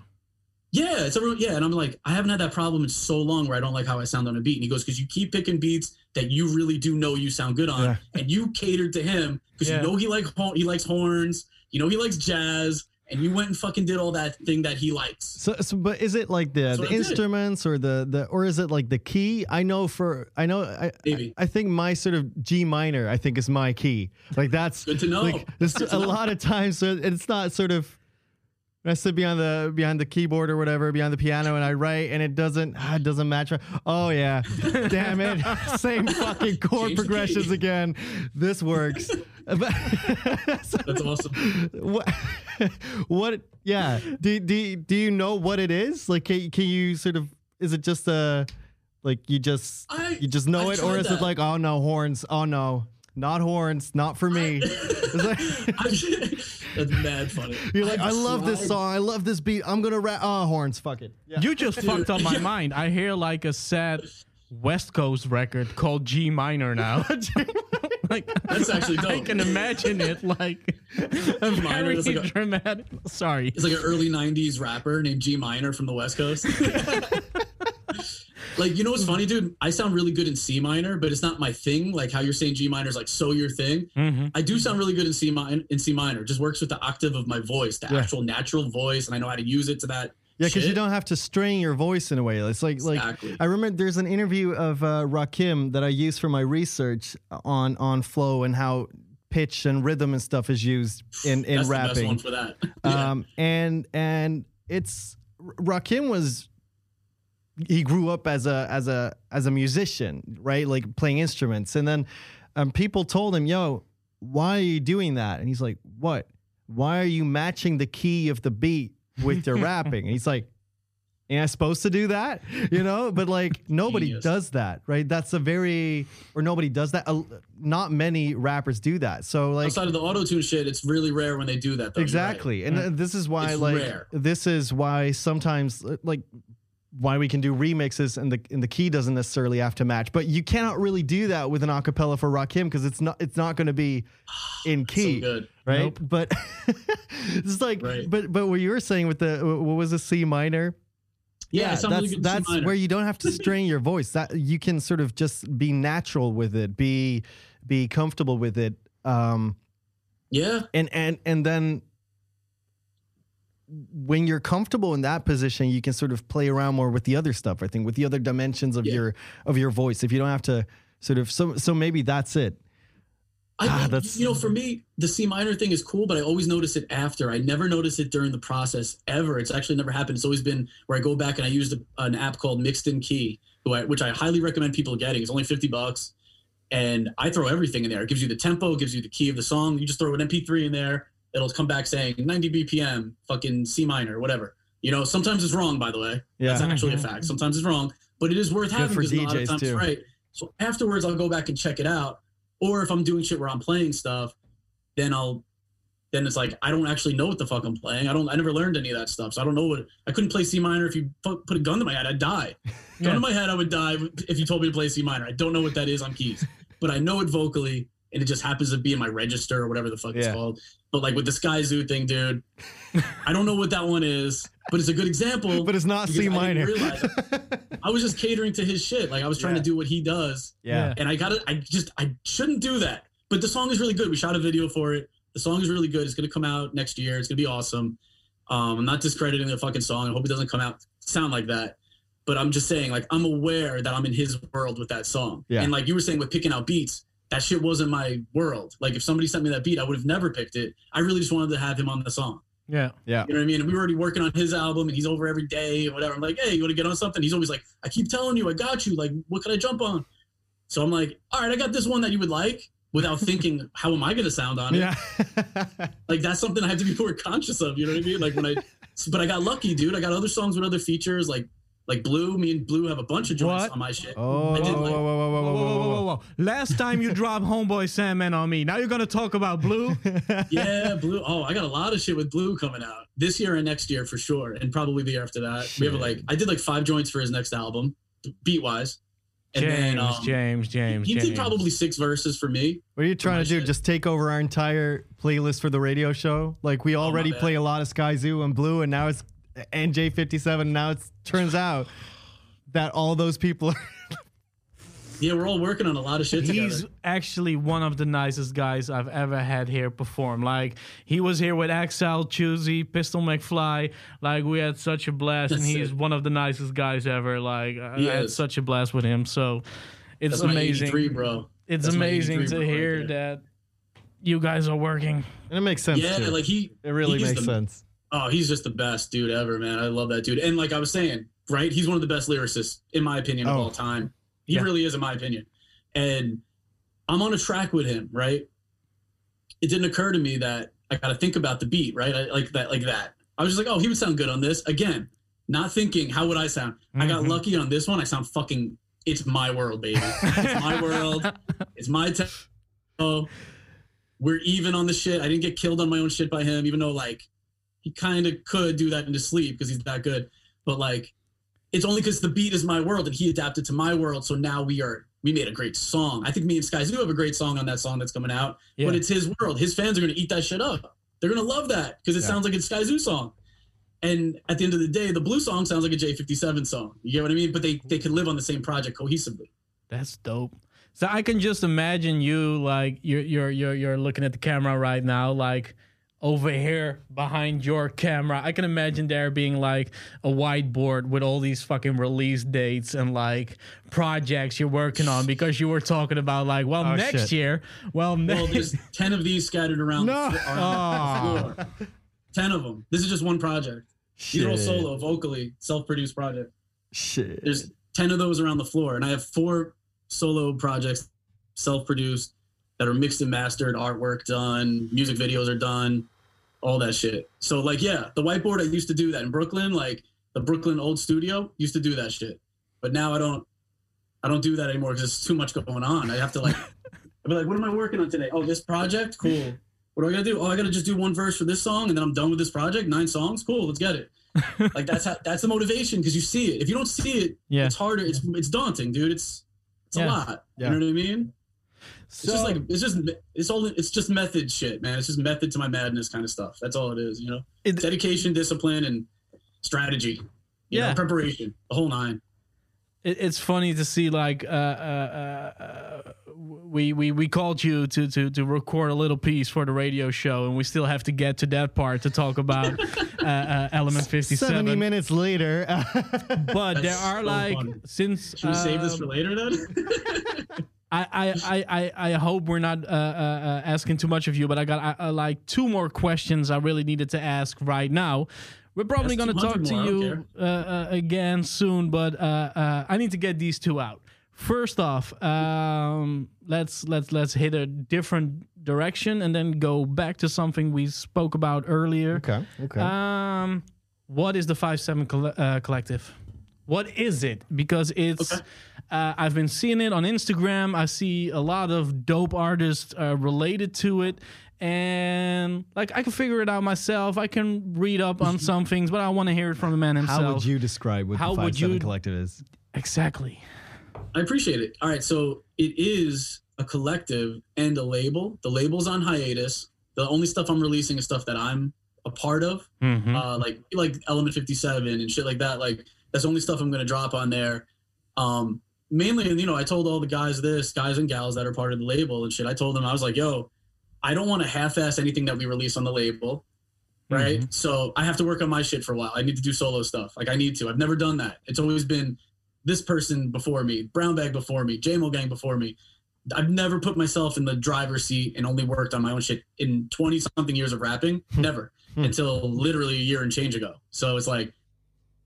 yeah it's a real, yeah and i'm like i haven't had that problem in so long where i don't like how i sound on a beat and he goes because you keep picking beats that you really do know you sound good on Yeah. and you catered to him because Yeah. you know he like he likes horns you know he likes jazz and you went and fucking did all that thing that he likes So, so, but is it like the, That's the instruments or the, the or is it like the key? I know for I know I, Maybe. I, I think my sort of G minor I think is my key. Like that's Good to know. Like there's a lot of times so it's not sort of I sit behind the behind the keyboard or whatever behind the piano and I write and it doesn't ah, it doesn't match. Oh yeah, [laughs] damn it, same fucking chord Change progressions again. This works. [laughs] That's awesome. what what yeah. Do, do, do you know what it is? Like can, can you sort of is it just a like you just I- you just know I've it? Or is it like oh no horns oh no. Not horns not for me. It's [laughs] like- That's mad funny. [laughs] you're like i I've love this song i love this beat i'm gonna rap oh horns fuck it yeah You just fucked up my [laughs] mind. I hear like a sad West Coast record called G minor now. [laughs] like That's actually I can imagine it like a G minor, very like a- dramatic. Sorry. It's like an early '90s rapper named G Minor from the West Coast. Like, you know what's funny, dude? I sound really good in C minor, but it's not my thing. Like how you're saying G minor is like so your thing. hmm I do sound really good in C minor. In C minor, It just works with the octave of my voice, the Yeah. actual natural voice, and I know how to use it to that. Yeah, because you don't have to strain your voice in a way. It's like like Exactly. I remember there's an interview of uh, Rakim that I used for my research on on flow and how pitch and rhythm and stuff is used in in That's rapping. one for that. [laughs] Yeah. Um, and and it's Rakim was he grew up as a as a as a musician, right? Like playing instruments, and then um, people told him, "Yo, why are you doing that?" And he's like, "What? Why are you matching the key of the beat with your [laughs] rapping?" And he's like. Am I supposed to do that? You know, but like [laughs] nobody Genius. does that, right? That's a very, or nobody does that. Uh, Not many rappers do that. So like, Outside of the auto tune shit, it's really rare when they do that. Though. You're right. Exactly. And this is why It's like rare. this is why sometimes like why we can do remixes and the and the key doesn't necessarily have to match. But you cannot really do that with an acapella for Rakim because it's not it's not going to be [sighs] in So key. good. right? Nope. But [laughs] it's like Right. but but what you were saying with the what was a C minor? Yeah, it sounds that's really good that's where you don't have to [laughs] strain your voice. That you can sort of just be natural with it, be be comfortable with it. Um Yeah. and and and then when you're comfortable in that position you can sort of play around more with the other stuff i think with the other dimensions of Yeah. your of your voice if you don't have to sort of so so maybe that's it I Ah, that's- you know, for me, the C minor thing is cool, but I always notice it after. I never notice it during the process ever. It's actually never happened. It's always been where I go back and I used a, an app called Mixed in Key, who I, which I highly recommend people getting. It's only 50 bucks. And I throw everything in there. It gives you the tempo, it gives you the key of the song. You just throw an MP3 in there. It'll come back saying 90 BPM, fucking C minor, whatever. You know, sometimes it's wrong, by the way. yeah That's actually a Mhm. fact. Sometimes it's wrong, but it is worth having because a lot of times too. right. So afterwards, I'll go back and check it out. Or if I'm doing shit where I'm playing stuff, then I'll then it's like I don't actually know what the fuck I'm playing. I don't. I never learned any of that stuff, so I don't know what. I couldn't play C minor if you pu- put a gun to my head. I'd die. [laughs] Gun Yeah. to my head, I would die if you told me to play C minor. I don't know what that is on keys, but I know it vocally, and it just happens to be in my register or whatever the fuck it's called. But like with the Sky Zoo thing, dude, [laughs] I don't know what that one is, but it's a good example. but it's not because c I didn't minor realize [laughs] I was just catering to his shit. Like I was trying Yeah. to do what he does, yeah and I got to I just I shouldn't do that. But the song is really good. We shot a video for it. The song is really good. It's gonna come out next year. It's gonna be awesome. Um, I'm not discrediting the fucking song. I hope it doesn't come out sound like that. But I'm just saying, like, I'm aware that I'm in his world with that song. Yeah. And like you were saying with picking out beats, that shit wasn't my world. Like if somebody sent me that beat, I would have never picked it. I really just wanted to have him on the song. Yeah. yeah You know what I mean? And we were already working on his album and he's over every day or whatever. I'm like, hey, you want to get on something? He's always like, I keep telling you, I got you. Like, what can I jump on? So I'm like, all right, I got this one that you would like without thinking, [laughs] how am I going to sound on it? yeah [laughs] Like, that's something I have to be more conscious of. You know what I mean? Like, when I, but I got lucky, dude. I got other songs with other features like, like Blue. Me and Blue have a bunch of joints What? on my shit. oh I whoa, did whoa, like- whoa, whoa, whoa, Whoa, whoa, whoa, whoa, whoa, whoa, whoa. Last time you dropped Homeboy Sandman on me. Now you're gonna talk about Blue. [laughs] Yeah, Blue. Oh, I got a lot of shit with Blue coming out this year and next year for sure, and probably the year after that. We have like, I did like five joints for his next album, beat wise. And James, then um, James, James, he James. did probably six verses for me. what are you trying to do shit. just take over our entire playlist for the radio show like we already Oh, play a lot of sky zoo and blue and now it's nj57 now it turns out that all those people are Yeah, we're all working on a lot of shit together. He's actually one of the nicest guys I've ever had here perform. Like he was here with XL Choosy, Pistol McFly. Like we had such a blast, and he's it. one of the nicest guys ever. Like I He had such a blast with him. So it's That's amazing. 83, bro. It's That's amazing 83 to bro right hear there. that you guys are working. and it makes sense Yeah, too. like he. it really he's makes the- sense Oh, he's just the best dude ever, man. I love that dude. And like I was saying, right? He's one of the best lyricists in my opinion of Oh. all time. He Yeah. really is, in my opinion. And I'm on a track with him, right? It didn't occur to me that I got to think about the beat, right? I, like that, like that. I was just like, oh, he would sound good on this. Again, not thinking how would I sound. I got Mhm. lucky on this one. I sound fucking. It's my world, baby. It's my world. [laughs] It's my tempo. We're even on the shit. I didn't get killed on my own shit by him, even though like he kind of could do that in his sleep because he's that good. But like, it's only because the beat is my world and he adapted to my world. So now we are we made a great song. I think me and Sky Zoo have a great song on that song that's coming out. Yeah. But it's his world. His fans are gonna eat that shit up. They're gonna love that because it Yeah. sounds like it's Sky Zoo song. And at the end of the day, the blue song sounds like a J57 song. You get what I mean? But they they can live on the same project cohesively. That's dope. So I can just imagine you like you're you're you're you're looking at the camera right now, like over here behind your camera. I can imagine there being like a whiteboard with all these fucking release dates and like projects you're working on because you were talking about like, well, Oh, next shit. year, well, Well, there's [laughs] ten of these scattered around. No. the floor- ah. around the floor. Ten of them. This is just one project. These are all solo, vocally, self-produced project. Shit. There's ten of those around the floor, and I have four solo projects, self-produced, that are mixed and mastered, artwork done, music videos are done, all that shit. So like, yeah, the whiteboard I used to do that in Brooklyn, like the Brooklyn old studio used to do that shit, but now I don't. I don't do that anymore because there's too much going on. I have to like, I'd be like, what am I working on today? Oh, this project, cool. What do I gotta do? Oh, I gotta just do one verse for this song, and then I'm done with this project. Nine songs, cool. Let's get it. [laughs] like that's how that's the motivation because you see it. If you don't see it, Yeah. it's harder. It's it's daunting, dude. It's it's Yeah. a lot. Yeah. You know what I mean? It's just like it's just it's all it's just method shit, man. It's just method to my madness kind of stuff. That's all it is. You know, It- dedication, discipline, and strategy. You Yeah. know, preparation, the whole nine. it, it's funny to see like uh, uh, uh, uh, we we we called you to to to record a little piece for the radio show, and we still have to get to that part to talk about [laughs] uh, uh, Element Fifty 70 minutes later. But there are so like funny. since Should we save this um, for later then? [laughs] I, I, I, I, I hope we're not uh, uh, uh, asking too much of you, but I got uh, uh, like two more questions I really needed to ask right now. We're probably going to talk to more, you uh, uh, again soon, but uh, uh, I need to get these two out. First off, um, let's let's let's hit a different direction and then go back to something we spoke about earlier. okay. Okay. Um, what is the five seven coll- uh, collective? What is it? Because it's Okay. Uh, I've been seeing it on Instagram. I see a lot of dope artists uh, related to it, and like I can figure it out myself. I can read up on [laughs] some things, but I want to hear it from the man himself. How would you describe what How the would 5 7 you- collective is? exactly? I appreciate it. All right, so it is a collective and a label. The label's on hiatus. The only stuff I'm releasing is stuff that I'm a part of, Mm-hmm. uh, like like Element 57 and shit like that. Like that's the only stuff I'm gonna drop on there. Um, mainly, you know, I told all the guys this, guys and gals that are part of the label and shit. I told them I was like, yo, I don't want to half-ass anything that we release on the label. Right. So I have to work on my shit for a while. I need to do solo stuff. Like I need to. I've never done that. It's always been this person before me, Brown Bag before me, JMO Gang before me. I've never put myself in the driver's seat and only worked on my own shit in 20 something years of rapping. Never Hmm. until literally a year and change ago. So it's like,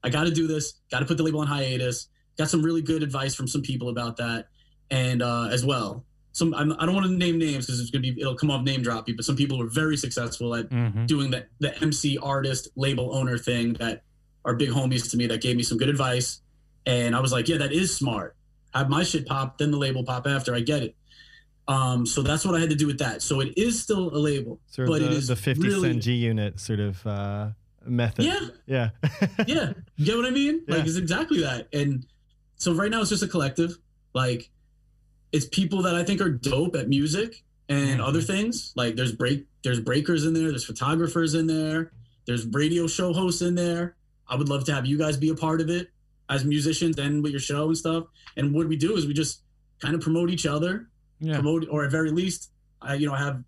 I got to do this, got to put the label on hiatus. Got some really good advice from some people about that. And uh, as well, some, I'm, I don't want to name names because it's going to be, it'll come off name droppy, but some people were very successful at Mm-hmm. doing the, the MC artist label owner thing that are big homies to me that gave me some good advice. And I was like, yeah, that is smart. Have my shit pop, then the label pop after. I get it. Um, so that's what I had to do with that. So it is still a label, Sort but the, it is the 50 really, cent G unit sort of uh, method. Yeah. Yeah. [laughs] yeah, you get what I mean? Like Yeah. it's exactly that. And so right now it's just a collective. Like it's people that I think are dope at music and other things. Like there's break there's breakers in there, there's photographers in there, there's radio show hosts in there. I would love to have you guys be a part of it as musicians and with your show and stuff. And what we do is we just kind of promote each other, Yeah. promote or at very least I you know I have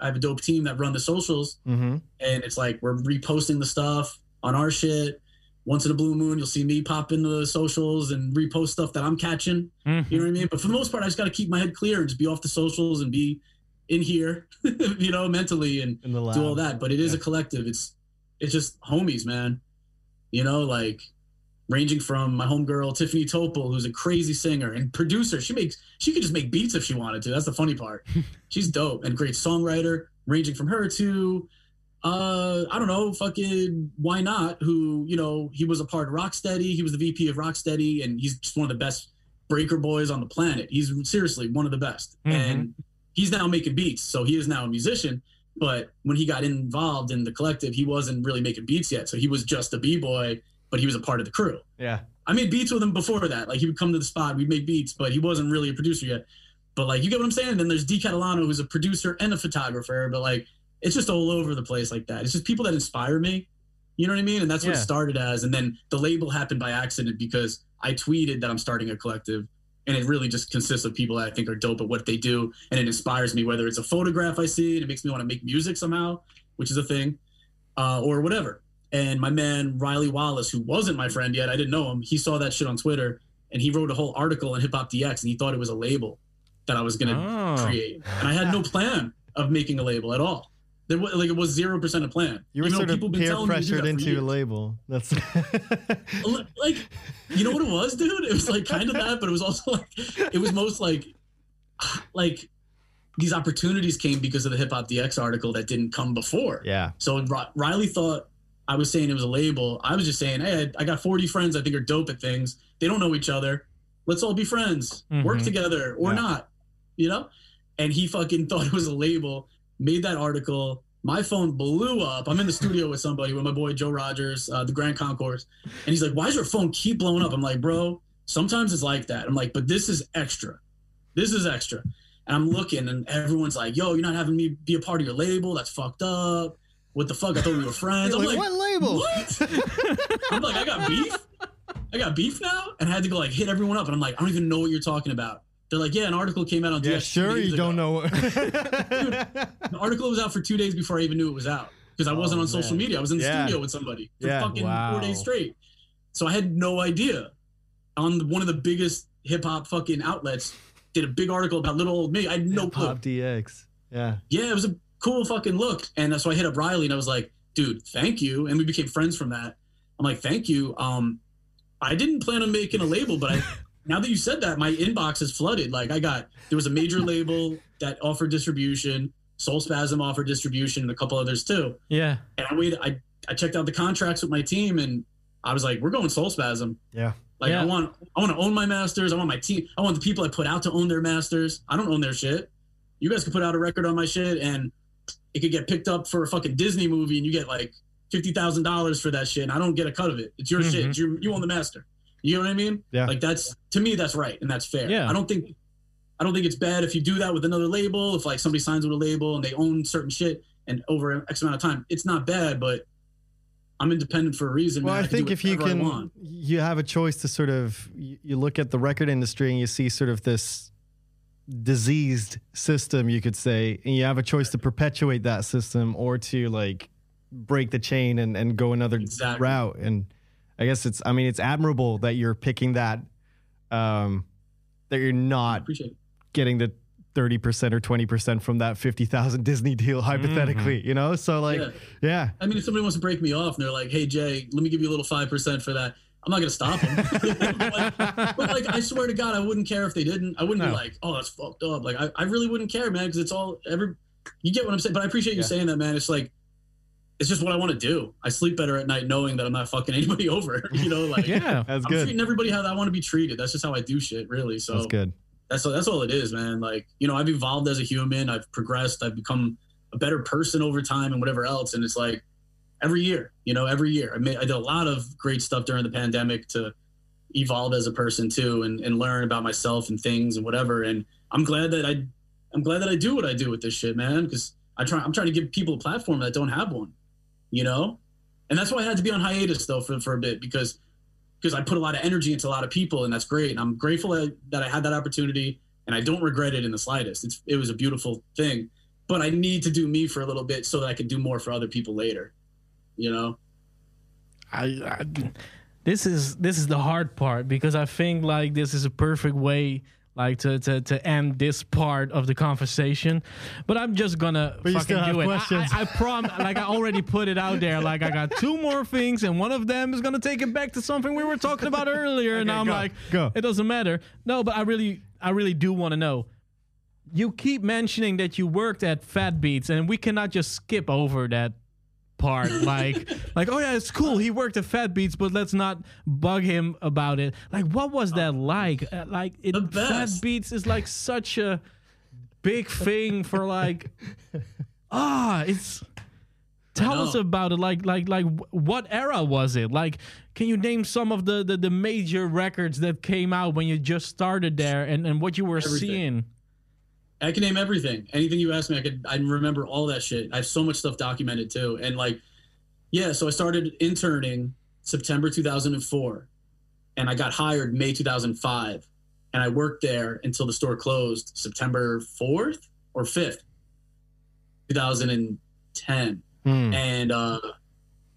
I have a dope team that run the socials mm-hmm. and it's like we're reposting the stuff on our shit. Once in a blue moon, you'll see me pop into the socials and repost stuff that I'm catching. Mhm. You know what I mean? But for the most part, I just got to keep my head clear and just be off the socials and be in here, [laughs] you know, mentally and In the lab. do all that. But it is Yeah. a collective. It's it's just homies, man. You know, like ranging from my homegirl Tiffany Topol, who's a crazy singer and producer. She makes she could just make beats if she wanted to. That's the funny part. [laughs] She's dope and great songwriter. Ranging from her to uh I don't know, fucking why not? Who you know he was a part of Rocksteady. He was the VP of Rocksteady, and he's just one of the best breaker boys on the planet. He's seriously one of the best, Mhm. and he's now making beats. So he is now a musician. But when he got involved in the collective, he wasn't really making beats yet. So he was just a b boy but he was a part of the crew. Yeah. I made beats with him before that. Like he would come to the spot, we'd make beats, but he wasn't really a producer yet. But like you get what I'm saying? Then there's D Catalano, who's a producer and a photographer, but like it's just all over the place like that. It's just people that inspire me. You know what I mean? And that's what Yeah. it started as. And then the label happened by accident because I tweeted that I'm starting a collective. And it really just consists of people that I think are dope at what they do. And it inspires me, whether it's a photograph I see and it makes me want to make music somehow, which is a thing, uh, or whatever. And my man Riley Wallace, who wasn't my friend yet, I didn't know him. He saw that shit on Twitter and he wrote a whole article on Hip Hop DX and he thought it was a label that I was gonna Oh. create. And I had no [laughs] plan of making a label at all. There was like it was zero percent a plan. You were Even sort of peer telling me to do pressured into your label. That's [laughs] like you know what it was dude it was like kind of that but it was also like it was most like like these opportunities came because of the hip hop dx article that didn't come before yeah. so riley thought i was saying it was a label i was just saying hey i I got 40 friends i think are dope at things they don't know each other let's all be friends work Mhm. together or Yeah. not you know and he fucking [laughs] thought it was a label made that article. My phone blew up. I'm in the studio with somebody with my boy joe rogers uh, the grand concourse. And he's like why does your phone keep blowing up? I'm like bro sometimes it's like that. I'm like but this is extra. This is extra. And i'm looking and everyone's like yo you're not having me be a part of your label? That's fucked up. What the fuck? I thought we were friends. I'm like, like what label? what? [laughs] I'm like, I got beef. I got beef now, and I had to go like hit everyone up, and I'm like, I don't even know what you're talking about. They're like, yeah, an article came out on. Yeah, DX sure you don't know. [laughs] The article was out for two days before I even knew it was out because I wasn't Oh, on social media. I was in the Yeah. studio with somebody for Yeah. fucking Wow. four days straight. So I had no idea. On one of the biggest hip hop fucking outlets, did a big article about little old me. I had no clue Pop DX. Yeah. yeah, it was a cool fucking look. And so I hit up Riley and I was like, dude, thank you. And we became friends from that. I'm like, thank you. Um, I didn't plan on making a label, but I now that you said that, my inbox is flooded. Like I got there was a major [laughs] label that offered distribution, Soulspazm offered distribution, and a couple others too. Yeah. And I waited, I I checked out the contracts with my team and I was like, we're going Soulspazm. Yeah. Like Yeah. I want I want to own my masters. I want my team. I want the people I put out to own their masters. I don't own their shit. You guys could put out a record on my shit and it could get picked up for a fucking Disney movie and you get like fifty thousand dollars for that shit and I don't get a cut of it. It's your shit. Mhm. It's your, you own the master. You know what I mean? Yeah. Like that's to me that's right and that's fair. Yeah. I don't think I don't think it's bad if you do that with another label. If like somebody signs with a label and they own certain shit and over X amount of time, it's not bad. But I'm independent for a reason. Well, man. I can think if you can, you have a choice to sort of, you you look at the record industry and you see sort of this diseased system, you could say, and you have a choice to perpetuate that system or to like break the chain and, and go another Exactly. route. And I guess it's, I mean, it's admirable that you're picking that, um, that you're not getting the 30% or 20% from that 50,000 Disney deal, hypothetically, you know? So, like, Yeah. yeah. I mean, if somebody wants to break me off and they're like, "Hey Jay, let me give you a little five percent for that," I'm not gonna stop them. but, [laughs] [laughs] but, like, I swear to God, I wouldn't care if they didn't. I wouldn't No. be like, "Oh, that's fucked up." Like, I, I really wouldn't care, man, because it's all every. You get what I'm saying, but I appreciate you Yeah. saying that, man. It's like, it's just what I want to do. I sleep better at night knowing that I'm not fucking [laughs] anybody over. [laughs] You know, [laughs] like Yeah. That's I'm good. treating everybody how I want to be treated. That's just how I do shit, really. So That's good. that's that's all it is, man. Like you know, I've evolved as a human. I've progressed. I've become a better person over time, and whatever else. And it's like every year, you know, every year. I made I did a lot of great stuff during the pandemic to evolve as a person too, and and learn about myself and things and whatever. And I'm glad that I I'm glad that I do what I do with this shit, man. Because I try I'm trying to give people a platform that don't have one, you know. And that's why I had to be on hiatus though for for a bit because because I put a lot of energy into a lot of people, and that's great. And I'm grateful that, that I had that opportunity, and I don't regret it in the slightest. It's it was a beautiful thing, but I need to do me for a little bit so that I can do more for other people later. You know? I, I this is this is the hard part because I think like this is a perfect way like to to, to end this part of the conversation. But I'm just gonna But you fucking do it. I- questions. I, I, prom like I already put it out there. Like I got two more things, and one of them is gonna take it back to something we were talking about earlier. and I'm go, like, go. it doesn't matter. No, but I really I really do want to know. You keep mentioning that you worked at Fat Beats, and we cannot just skip over that part. Like, [laughs] like, oh yeah, it's cool. He worked at Fat Beats, but let's not bug him about it. Like, what was that like? Uh, like, it, Fat. Beats is like such a big [laughs] thing for like, [laughs] ah, it's Tell us about it. Like, like, like, what era was it? Like, can you name some of the the, the major records that came out when you just started there, and and what you were Everything. seeing? I can name everything. Anything you ask me, I could. I remember all that shit. I have so much stuff documented too. And like, yeah. So I started interning September 2004, and I got hired May 2005, and I worked there until the store closed September 4th or 5th, 2010. Hmm. And uh,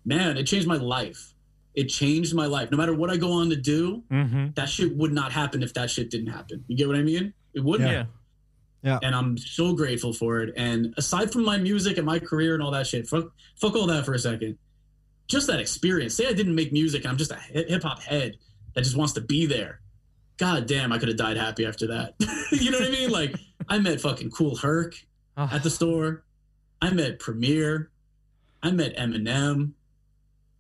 man, it changed my life. It changed my life. No matter what I go on to do, Mm-hmm. that shit would not happen if that shit didn't happen. You get what I mean? It wouldn't. Yeah. And I'm so grateful for it. And aside from my music and my career and all that shit, fuck, fuck all that for a second. Just that experience. Say I didn't make music and I'm just a hip hop head that just wants to be there. God damn, I could have died happy after that. [laughs] you know what I mean? Like, I met fucking Kool Herc Oh, at the store. I met Premier. I met Eminem.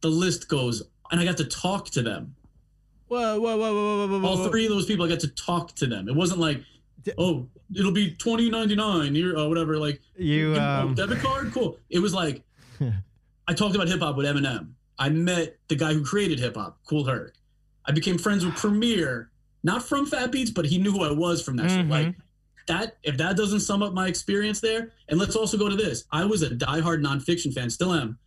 The list goes, and I got to talk to them. whoa, whoa, whoa, whoa, whoa, whoa, All three of those people, I got to talk to them. It wasn't like, oh, it'll be twenty ninety nine here, uh, whatever. Like, You um, debit card, cool. It was like, [laughs] I talked about hip hop with Eminem. I met the guy who created hip hop, Kool Herc. I became friends with Premier, not from Fat Beats, but he knew who I was from that shit. Mhm. Like that, if that doesn't sum up my experience there, and let's also go to this. I was a diehard Non Phixion fan, still am,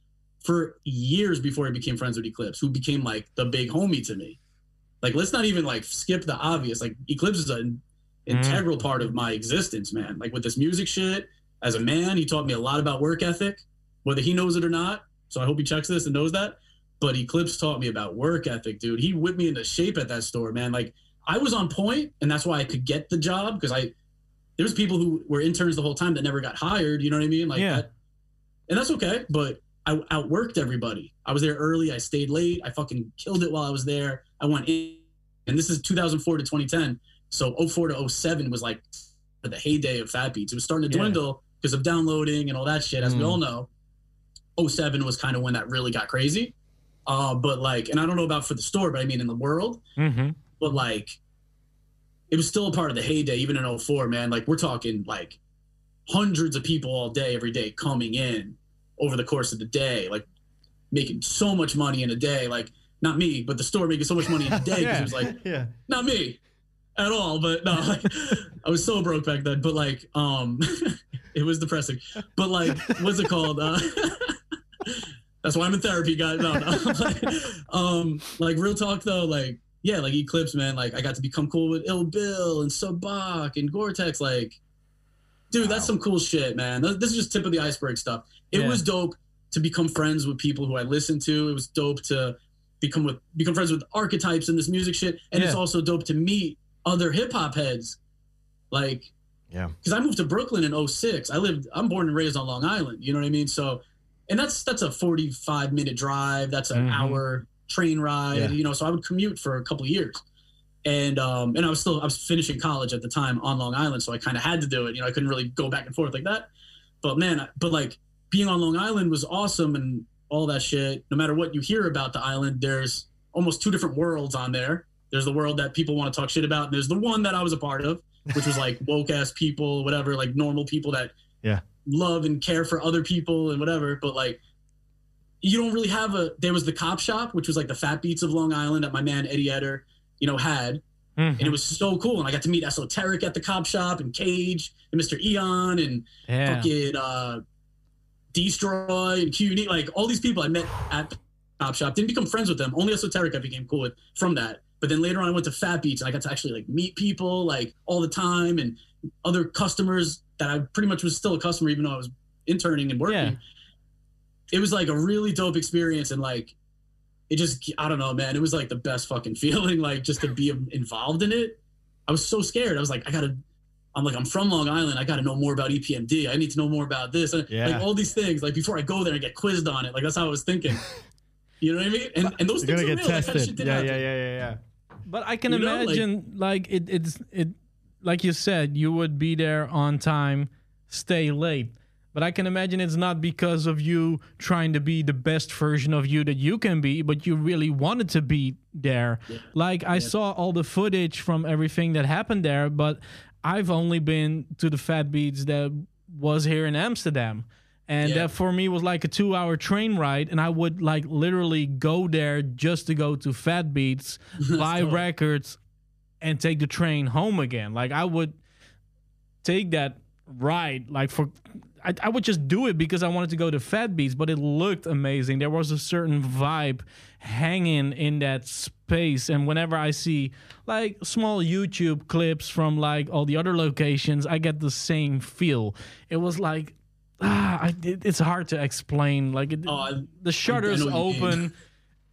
for years before I became friends with Eclipse, who became like the big homie to me. Like, let's not even like skip the obvious. Like, Eclipse is an Mm-hmm. integral part of my existence, man. Like with this music shit, as a man, he taught me a lot about work ethic, whether he knows it or not. So I hope he checks this and knows that. But Eclipse taught me about work ethic, dude. He whipped me into shape at that store, man. Like I was on point, and that's why I could get the job because I there was people who were interns the whole time that never got hired. You know what I mean? Like Yeah. that, and that's okay. But I outworked everybody. I was there early. I stayed late. I fucking killed it while I was there. I went in, and this is 2004 to 2010. So 04 to 07 was like the heyday of Fat Beats. It was starting to Yeah. dwindle because of downloading and all that shit, as we Mm. all know. 07 was kind of when that really got crazy. Uh, but like, and I don't know about for the store, but I mean in the world, Mhm. but like, it was still a part of the heyday, even in 04, man. Like, we're talking like hundreds of people all day, every day coming in over the course of the day, like making so much money in a day. Like, not me, but the store making so much money in a day because yeah. it was [laughs] like, yeah. not me at all but no [laughs] like i was so broke back then but like um [laughs] it was depressing. But like what's it called? Uh [laughs] that's why i'm in therapy guys. No no like, um like real talk though like yeah like eclipse man like i got to become cool with ill bill and Sabac and Goretex like dude that's some cool shit man. This is just tip of the iceberg stuff. It Yeah. was dope to become friends with people who i listened to. It was dope to become with become friends with archetypes in this music shit. And it's also dope to meet other hip hop heads like Yeah. because I moved to Brooklyn in 06. I lived I'm born and raised on Long Island, you know what I mean? So and that's that's a 45 minute drive, that's an Mhm. hour train ride, Yeah. you know, so I would commute for a couple of years. And um and I was still I was finishing college at the time on Long Island, so I kind of had to do it, you know, I couldn't really go back and forth like that. But man, but like being on Long Island was awesome and all that shit. No matter what you hear about the island, there's almost two different worlds on there. There's the world that people want to talk shit about, and there's the one that I was a part of, which was like [laughs] woke ass people, whatever, like normal people that Yeah. love and care for other people and whatever. But like, you don't really have a. There was the cop shop, which was like the fat beats of Long Island that my man Eddie Eder, you know, had, Mhm. and it was so cool. And I got to meet Esoteric at the cop shop and Cage and Mr. Eon and Yeah. fucking uh, Destroy and Q like all these people I met at the cop Shop. Didn't become friends with them. Only Esoteric I became cool with from that. But then later on, I went to Fat Beats and I got to actually like meet people like all the time and other customers that I pretty much was still a customer even though I was interning and working. Yeah. It was like a really dope experience and like it just I don't know, man. It was like the best fucking [laughs] feeling like just to be involved in it. I was so scared. I was like, I gotta. I'm like, I'm from Long Island. I got to know more about EPMD. I need to know more about this. And, Yeah. Like all these things. Like before I go there and get quizzed on it. Like that's how I was thinking. [laughs] You know what I mean? And, and those You're things are get real. That kind of tested. shit did Yeah, happen. yeah, yeah, yeah, yeah. But I can You know, like- imagine, like, it, it's it, like you said, you would be there on time, stay late. But I can imagine it's not because of you trying to be the best version of you that you can be, but you really wanted to be there. Like I saw all the footage from everything that happened there, but I've only been to the Fat Beats that was here in Amsterdam. And Yeah. that for me was like a two hour train ride. And I would like literally go there just to go to Fat Beats, [laughs] buy dope. records, and take the train home again. Like I would take that ride like for I, I would just do it because I wanted to go to Fat Beats, but it looked amazing. There was a certain vibe hanging in that space. And whenever I see like small YouTube clips from like all the other locations, I get the same feel. It was like ah, I, it, it's hard to explain. Like it, Oh, the shutters know what you mean. open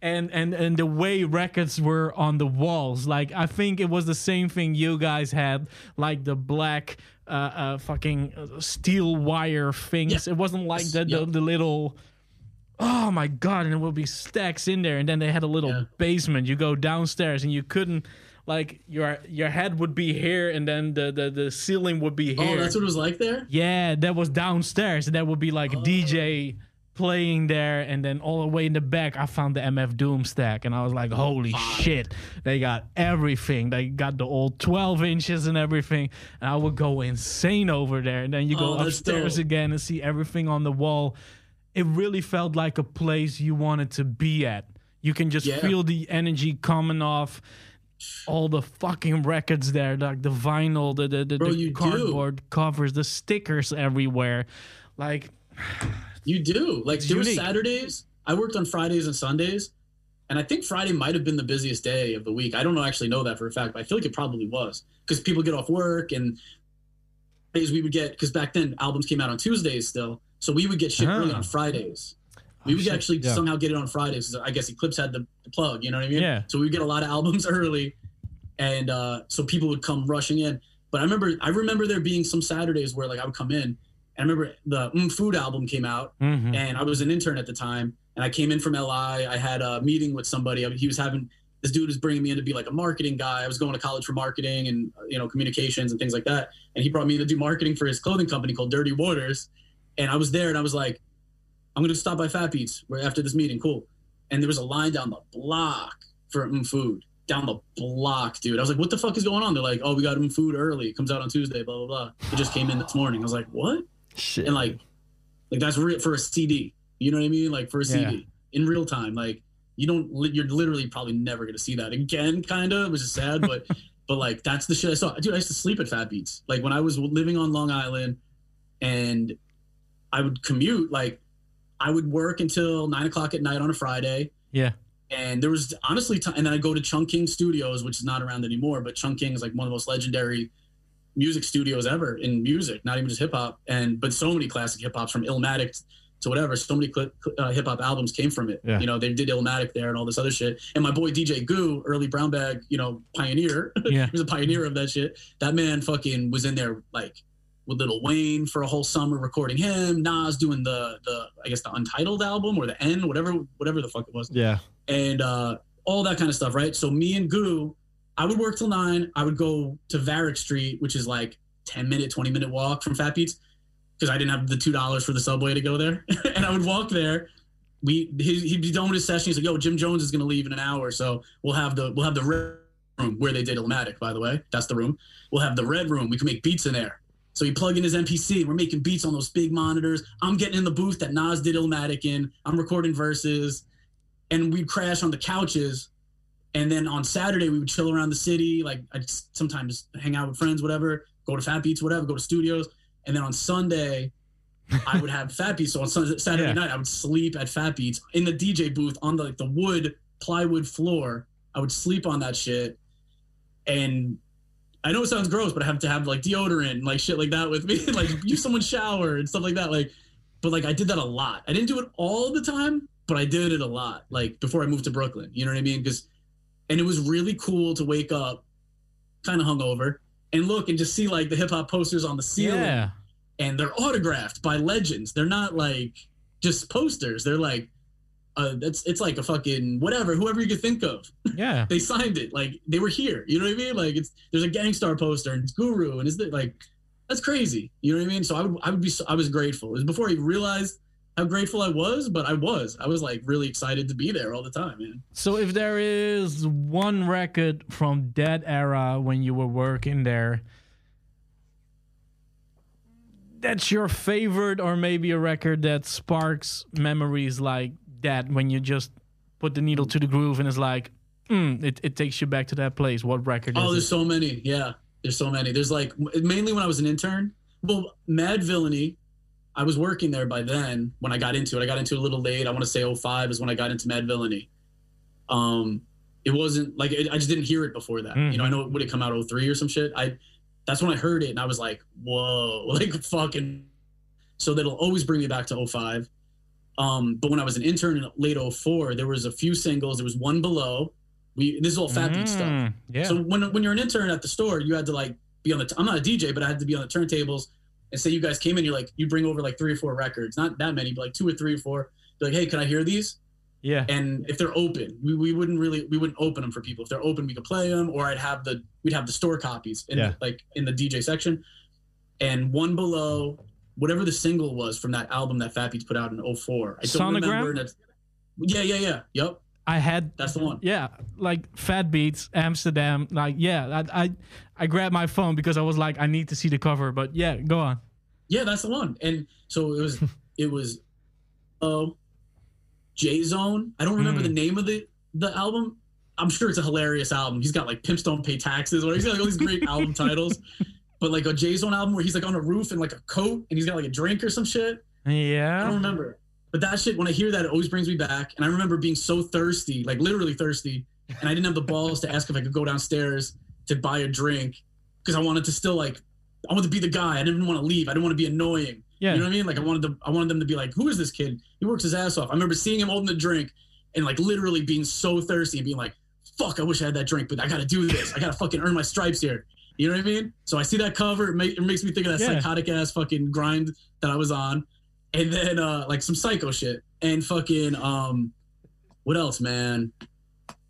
and and and the way records were on the walls like i think it was the same thing you guys had like the black uh, uh fucking uh, steel wire things Yeah. it wasn't like the, the the little oh my god and it would be stacks in there and then they had a little Yeah. basement you go downstairs and you couldn't like your your head would be here and then the the, the ceiling would be oh, here Oh, that's what it was like there. yeah, that was downstairs. and That would be like oh. a DJ playing there, and then all the way in the back, I found the MF Doom stack, and I was like, "Holy shit!" They got everything. They got the old twelve inches and everything, and I would go insane over there. And then you go Oh, upstairs dope. again and see everything on the wall. It really felt like a place you wanted to be at. You can just Yeah. feel the energy coming off. All the fucking records there, like the vinyl, the the, the, Bro, the you do. cardboard covers, the stickers everywhere. Like, You do. Like there were unique. Saturdays. I worked on Fridays and Sundays, and I think Friday might have been the busiest day of the week. I don't know actually know that for a fact, but I feel like it probably was because people get off work and days we would get because back then albums came out on Tuesdays still, so we would get shit early Ah. on Fridays. We would actually Yeah. somehow get it on Fridays. I guess Eclipse had the, the plug. You know what I mean? Yeah. So we would get a lot of [laughs] albums early, and uh, so people would come rushing in. But I remember, I remember there being some Saturdays where like I would come in, and I remember the mm Food album came out, mhm. and I was an intern at the time, and I came in from LI. I had a meeting with somebody. I mean, He was having this dude was bringing me in to be like a marketing guy. I was going to college for marketing and you know communications and things like that. And he brought me in to do marketing for his clothing company called Dirty Waters. And I was there, and I was like, I'm gonna stop by Fat Beats where after this meeting, cool. And there was a line down the block for food. Down the block, dude. I was like, what the fuck is going on? They're like, oh, we got mm food early. It comes out on Tuesday, blah, blah, blah. It just came in this morning. I was like, what? Shit. and like like that's real for a cd you know what i mean like for a Yeah. cd in real time like you don't you're literally probably never gonna see that again kind of which is sad but [laughs] but like that's the shit i saw dude i used to sleep at fat beats like when i was living on long island and i would commute like i would work until nine o'clock at night on a friday. Yeah, and there was honestly t- and then i go to chung king studios which is not around anymore but chung king is like one of the most legendary music studios ever in music not even just hip-hop and but so many classic hip-hops from illmatic to whatever so many cl- uh, hip-hop albums came from it. Yeah. you know they did illmatic there and all this other shit. And my boy dj goo early brown bag you know pioneer. [laughs] Yeah. he was a pioneer of that shit. That man fucking was in there like with Lil Wayne for a whole summer recording him, Nas doing the the I guess the Untitled album or the N, whatever whatever the fuck it was yeah. and uh, all that kind of stuff, right? So me and Goo, I would work till nine. I would go to Varick Street, which is like 10 minute, 20 minute walk from Fat Beats because I didn't have the $2 for the subway to go there. [laughs] and I would walk there. We he, He'd be done with his session. He's like, yo, Jim Jones is going to leave in an hour. So we'll have the, we'll have the red room where they did Illmatic, by the way. That's the room. We'll have the red room. We can make beats in there. So he plug in his MPC. We're making beats on those big monitors. I'm getting in the booth that Nas did Illmatic in. I'm recording verses and we'd crash on the couches. And then on Saturday, we would chill around the city. Like I'd sometimes hang out with friends, whatever, go to Fat Beats, whatever, go to studios. And then on Sunday, I would have Fat Beats. So on Sunday, [laughs] Saturday Yeah. night, I would sleep at Fat Beats in the DJ booth on the, like, the wood plywood floor. I would sleep on that shit. And I know it sounds gross, but I have to have like deodorant and like shit like that with me, [laughs] like use someone's shower and stuff like that. Like, but like I did that a lot. I didn't do it all the time, but I did it a lot. Like before I moved to Brooklyn, you know what I mean? Because, and it was really cool to wake up, kind of hungover, and look and just see like the hip hop posters on the ceiling, Yeah. and they're autographed by legends. They're not like just posters. They're like, uh, it's it's like a fucking whatever, whoever you could think of [laughs] Yeah. they signed it. Like they were here. You know what I mean? Like it's there's a Gang Starr poster and it's Guru and is it like that's crazy. You know what I mean? So I would I would be so- I was grateful. It was before I realized how grateful I was, but I was. I was like really excited to be there all the time, man. So if there is one record from that era when you were working there, that's your favorite, or maybe a record that sparks memories like that when you just put the needle to the groove and it's like, mm, it, it takes you back to that place. What record Oh, there's it? so many. Yeah, there's so many. There's like mainly when I was an intern. Well, Madvillainy. I was working there by then when I got into it. I got into it a little late. I want to say 05 is when I got into Madvillainy. Um, it wasn't like it, I just didn't hear it before that. You know, I know it would have come out 03 or some shit. I that's when I heard it and I was like, whoa, [laughs] like fucking. So that'll always bring me back to 05. Um, but when I was an intern in late 04, there was a few singles. There was one below. We this is all fat beat stuff. Mm, Yeah. So when when you're an intern at the store, you had to like be on the. T- I'm not a DJ, but I had to be on the turntables. And say you guys came in, you're like you bring over like three or four records, not that many, but like two or three or four. You're like, hey, can I hear these? yeah. And if they're open, we, we wouldn't really we wouldn't open them for people. If they're open, we could play them, or I'd have the we'd have the store copies in Yeah. the, like in the DJ section. And one below, whatever the single was from that album that Fat Beats put out in 04. I don't remember. That's, yeah, yeah, yeah. Yep, I had that's the one. yeah, like Fat Beats, Amsterdam. Like, yeah, I, I I grabbed my phone because I was like, I need to see the cover. But yeah, go on. Yeah, that's the one. And so it was [laughs] it was oh J Zone. I don't remember Mm. the name of the the album. I'm sure it's a hilarious album. He's got like Pimps Don't Pay Taxes, or he's got like all these great [laughs] album titles. But like a J Zone album where he's like on a roof in like a coat and he's got like a drink or some shit. Yeah. I don't remember. But that shit, when I hear that, it always brings me back. And I remember being so thirsty, like literally thirsty, and I didn't have the balls to ask if I could go downstairs to buy a drink because I wanted to still like, I wanted to be the guy. I didn't want to leave. I didn't want to be annoying. Yeah. You know what I mean? Like I wanted to, I wanted them to be like, who is this kid? He works his ass off. I remember seeing him holding the drink and like literally being so thirsty and being like, fuck, I wish I had that drink, but I got to do this. I got to fucking earn my stripes here. You know what I mean? So I see that cover, it, ma- it makes me think of that Yeah. psychotic ass fucking grind that I was on, and then uh like some psycho shit and fucking um, what else, man?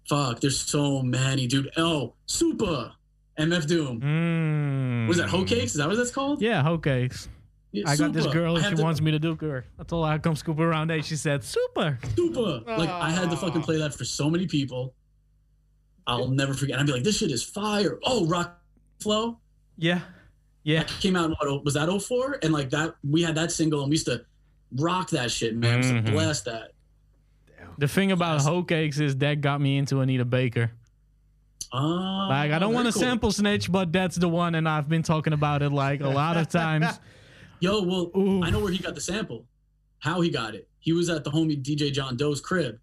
Fuck, there's so many, dude. Oh, Super, MF Doom. Mm. Was that Hoe Cakes? Is that what that's called? Yeah, hoe cakes. Yeah, I got this girl and she to- wants me to do her. I told her I'd come scoop her around eight. She said, super. Super. Like I had to fucking play that for so many people. I'll never forget. I'd be like, this shit is fire. Oh, Rock Flow Yeah. Yeah. came out in what was that 04? And like that we had that single and we used to rock that shit, man. We used Mhm. to blast that. The thing about hoe cakes is that got me into Anita Baker. Uh, Like, I don't want to cool. sample snitch, but that's the one, and I've been talking about it like a lot of [laughs] times. Yo, well, Ooh. I know where he got the sample. How he got it. He was at the homie DJ John Doe's crib.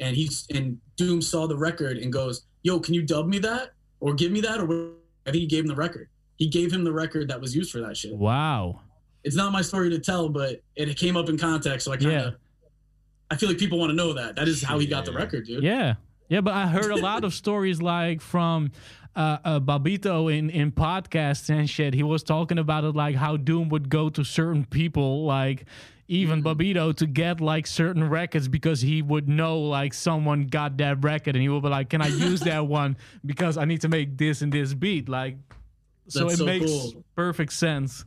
And he's and Doom saw the record and goes, Yo, can you dub me that? Or give me that? Or what? I think he gave him the record. He gave him the record that was used for that shit. Wow. it's not my story to tell, but it came up in context, so I kind of. Yeah. I feel like people want to know that. That is how he got the record, dude. Yeah. Yeah, but I heard a lot of stories like from uh, uh, Bobbito in, in podcasts and shit. He was talking about it like how Doom would go to certain people, like even Bobbito, to get like certain records because he would know like someone got that record and he would be like, Can I use that [laughs] one? Because I need to make this and this beat. Like, so it so makes cool. perfect sense.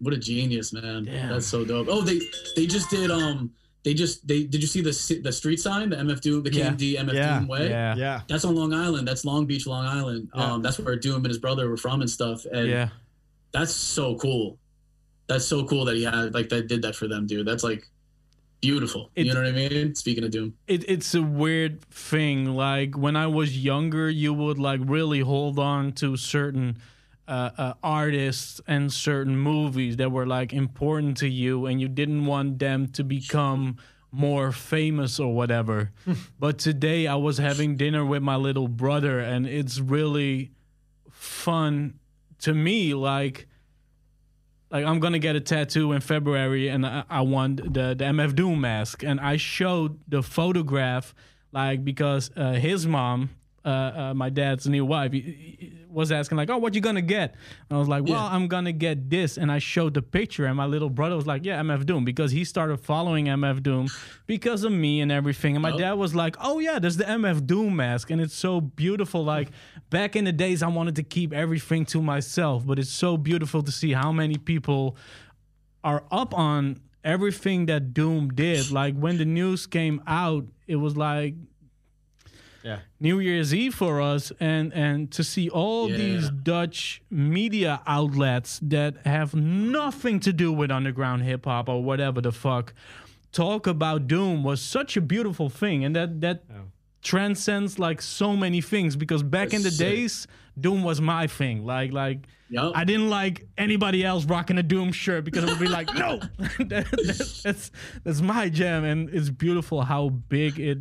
What a genius, man. Damn. That's so dope. Oh, they they just did um they just they did you see the the street sign the MF Doom the Yeah. KMD MF Yeah. Doom way? Yeah. Yeah. That's on Long Island. That's Long Beach, Long Island. Yeah. Um, that's where Doom and his brother were from and stuff. And Yeah. that's so cool. That's so cool that he had like that did that for them, dude. That's like beautiful. It- you know what I mean? Speaking of Doom. it, it's a weird thing. Like when I was younger, you would like really hold on to certain uh, uh, artists and certain movies that were like important to you, and you didn't want them to become more famous or whatever. [laughs] but today, I was having dinner with my little brother, and it's really fun to me. Like like I'm gonna get a tattoo in February, and I, I want the the MF Doom mask, and I showed the photograph, like because uh, his mom, uh, uh, my dad's new wife, he- he was asking like, "Oh, what you gonna get?" And I was like, "Well, Yeah. I'm gonna get this," and I showed the picture, and my little brother was like, "Yeah, MF Doom," because he started following MF Doom because of me and everything, and my Oh. dad was like, "Oh yeah, there's the MF Doom mask, and it's so beautiful." Like back in the days, I wanted to keep everything to myself, but it's so beautiful to see how many people are up on everything that Doom did. Like when the news came out, it was like Yeah. New Year's Eve for us, and and to see all Yeah. these Dutch media outlets that have nothing to do with underground hip hop or whatever the fuck talk about Doom was such a beautiful thing, and that that transcends like so many things. Because back in the sick. days, Doom was my thing. Like like. Yep. I didn't like anybody else rocking a Doom shirt because it would be like, no, [laughs] that, that- that's that's my jam, and it's beautiful how big it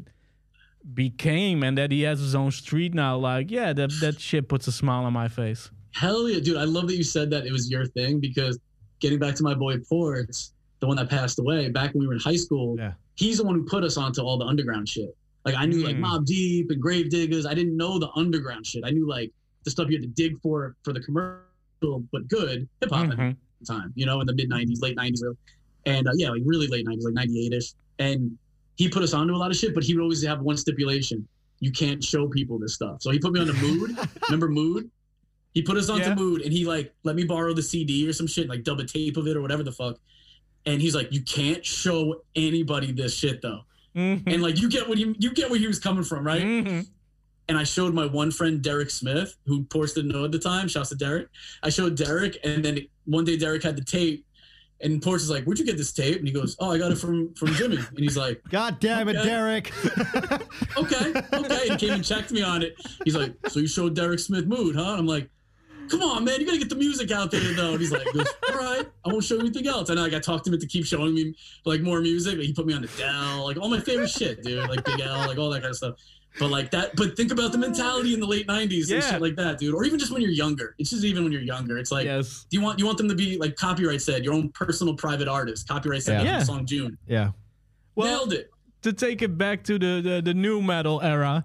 became, and that he has his own street now. Like, yeah, that that shit puts a smile on my face. Hell yeah, dude! I love that you said that it was your thing because getting back to my boy Ports, the one that passed away back when we were in high school, Yeah. he's the one who put us onto all the underground shit. Like I knew like Mm. Mobb Deep and Gravediggaz. I didn't know the underground shit. I knew like the stuff you had to dig for for the commercial, but good hip hop at the time. You know, in the mid '90s, late '90s, and uh, yeah, like really late '90s, like '98 ish. And he put us onto a lot of shit, but he would always have one stipulation: you can't show people this stuff. So he put me on the Mood. [laughs] Remember Mood? He put us onto Yeah. Mood, and he like let me borrow the CD or some shit, like dub a tape of it or whatever the fuck. And he's like, you can't show anybody this shit though. Mhm. And like you get what he you get where he was coming from, right? Mhm. And I showed my one friend Derek Smith, who Ports didn't know at the time. Shouts to Derek. I showed Derek, and then one day Derek had the tape, and Ports is like, "Where'd you get this tape?" And he goes, "Oh, I got it from from Jimmy." And he's like, God damn it, Okay. Derek. [laughs] okay, okay. And he came and checked me on it. He's like, so you showed Derek Smith mood, huh? I'm like, come on, man, you gotta get the music out there though. And he's like, all right, I won't show you anything else. And like I got talked him into keep showing me like more music. He put me on the Del, like all my favorite shit, dude, like Big L, like all that kind of stuff. But like that, but think about the mentality in the late '90s Yeah. and shit like that, dude. Or even just when you're younger. It's just even when you're younger. It's like, yes. do you want you want them to be like copyright said, your own personal private artist? Copyright said Yeah. Yeah. song June. yeah. Well, Nailed it. to take it back to the, the the nu metal era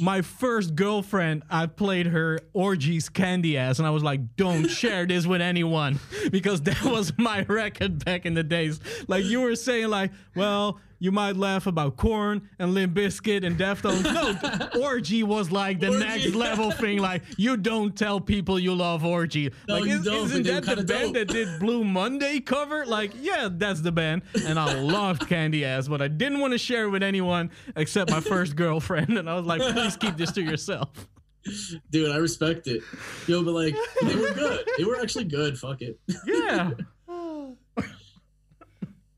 my first girlfriend i played her orgies Candyass and i was like don't [laughs] share this with anyone because that was my record back in the days like you were saying like well you might laugh about Korn and Limp Bizkit and deftones no [laughs] orgy was like the Orgy. next level thing like you don't tell people you love orgy No, like is, don't, isn't but they were that [laughs] the band that did Blue Monday cover? Like, yeah, that's the band. And I [laughs] loved Candyass, but I didn't want to share it with anyone except my first girlfriend. And I was like, please keep this to yourself. Dude, I respect it. Yo, but like they were good. They were actually good. Fuck it. Yeah.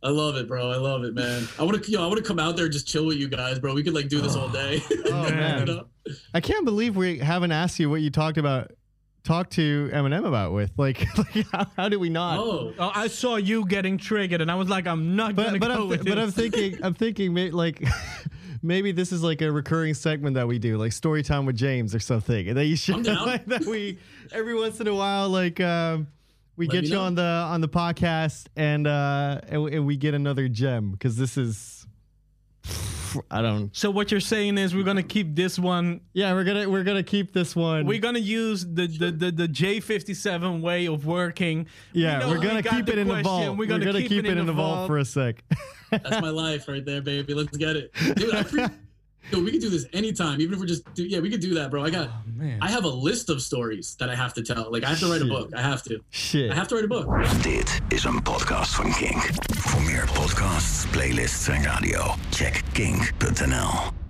I love it, bro. I love it, man. I want to, yo, I want to come out there and just chill with you guys, bro. We could like do this all day. [sighs] Oh, [laughs] man. I can't believe we haven't asked you what you talked about, talked to Eminem about with. [laughs] Like, like how, how did we not? Oh, Oh, I saw you getting triggered, and I was like, I'm not but gonna but go I'm, with but I'm thinking [laughs] I'm thinking may, like maybe this is like a recurring segment that we do like story time with James or something and that you should I'm like, that we every once in a while like um we Let get you know. on the on the podcast and uh and, and we get another gem because this is [sighs] I don't So what you're saying is we're gonna keep this one. yeah we're gonna we're gonna keep this one We're gonna use the the the, the J57 way of working. Yeah know we're we gonna got keep it in the vault We're gonna, keep, it in, the vault for a sec that's my life right there, baby. Let's get it, [laughs] dude. I pre- yo, we could do this anytime, even if we're just, do, yeah, we could do that, bro. I got, Oh, man. I have a list of stories that I have to tell. Like I have to write a book. I have to. shit I have to write a book. Dit is een podcast van KINK. Voor meer podcasts, playlists en radio, check kink.nl.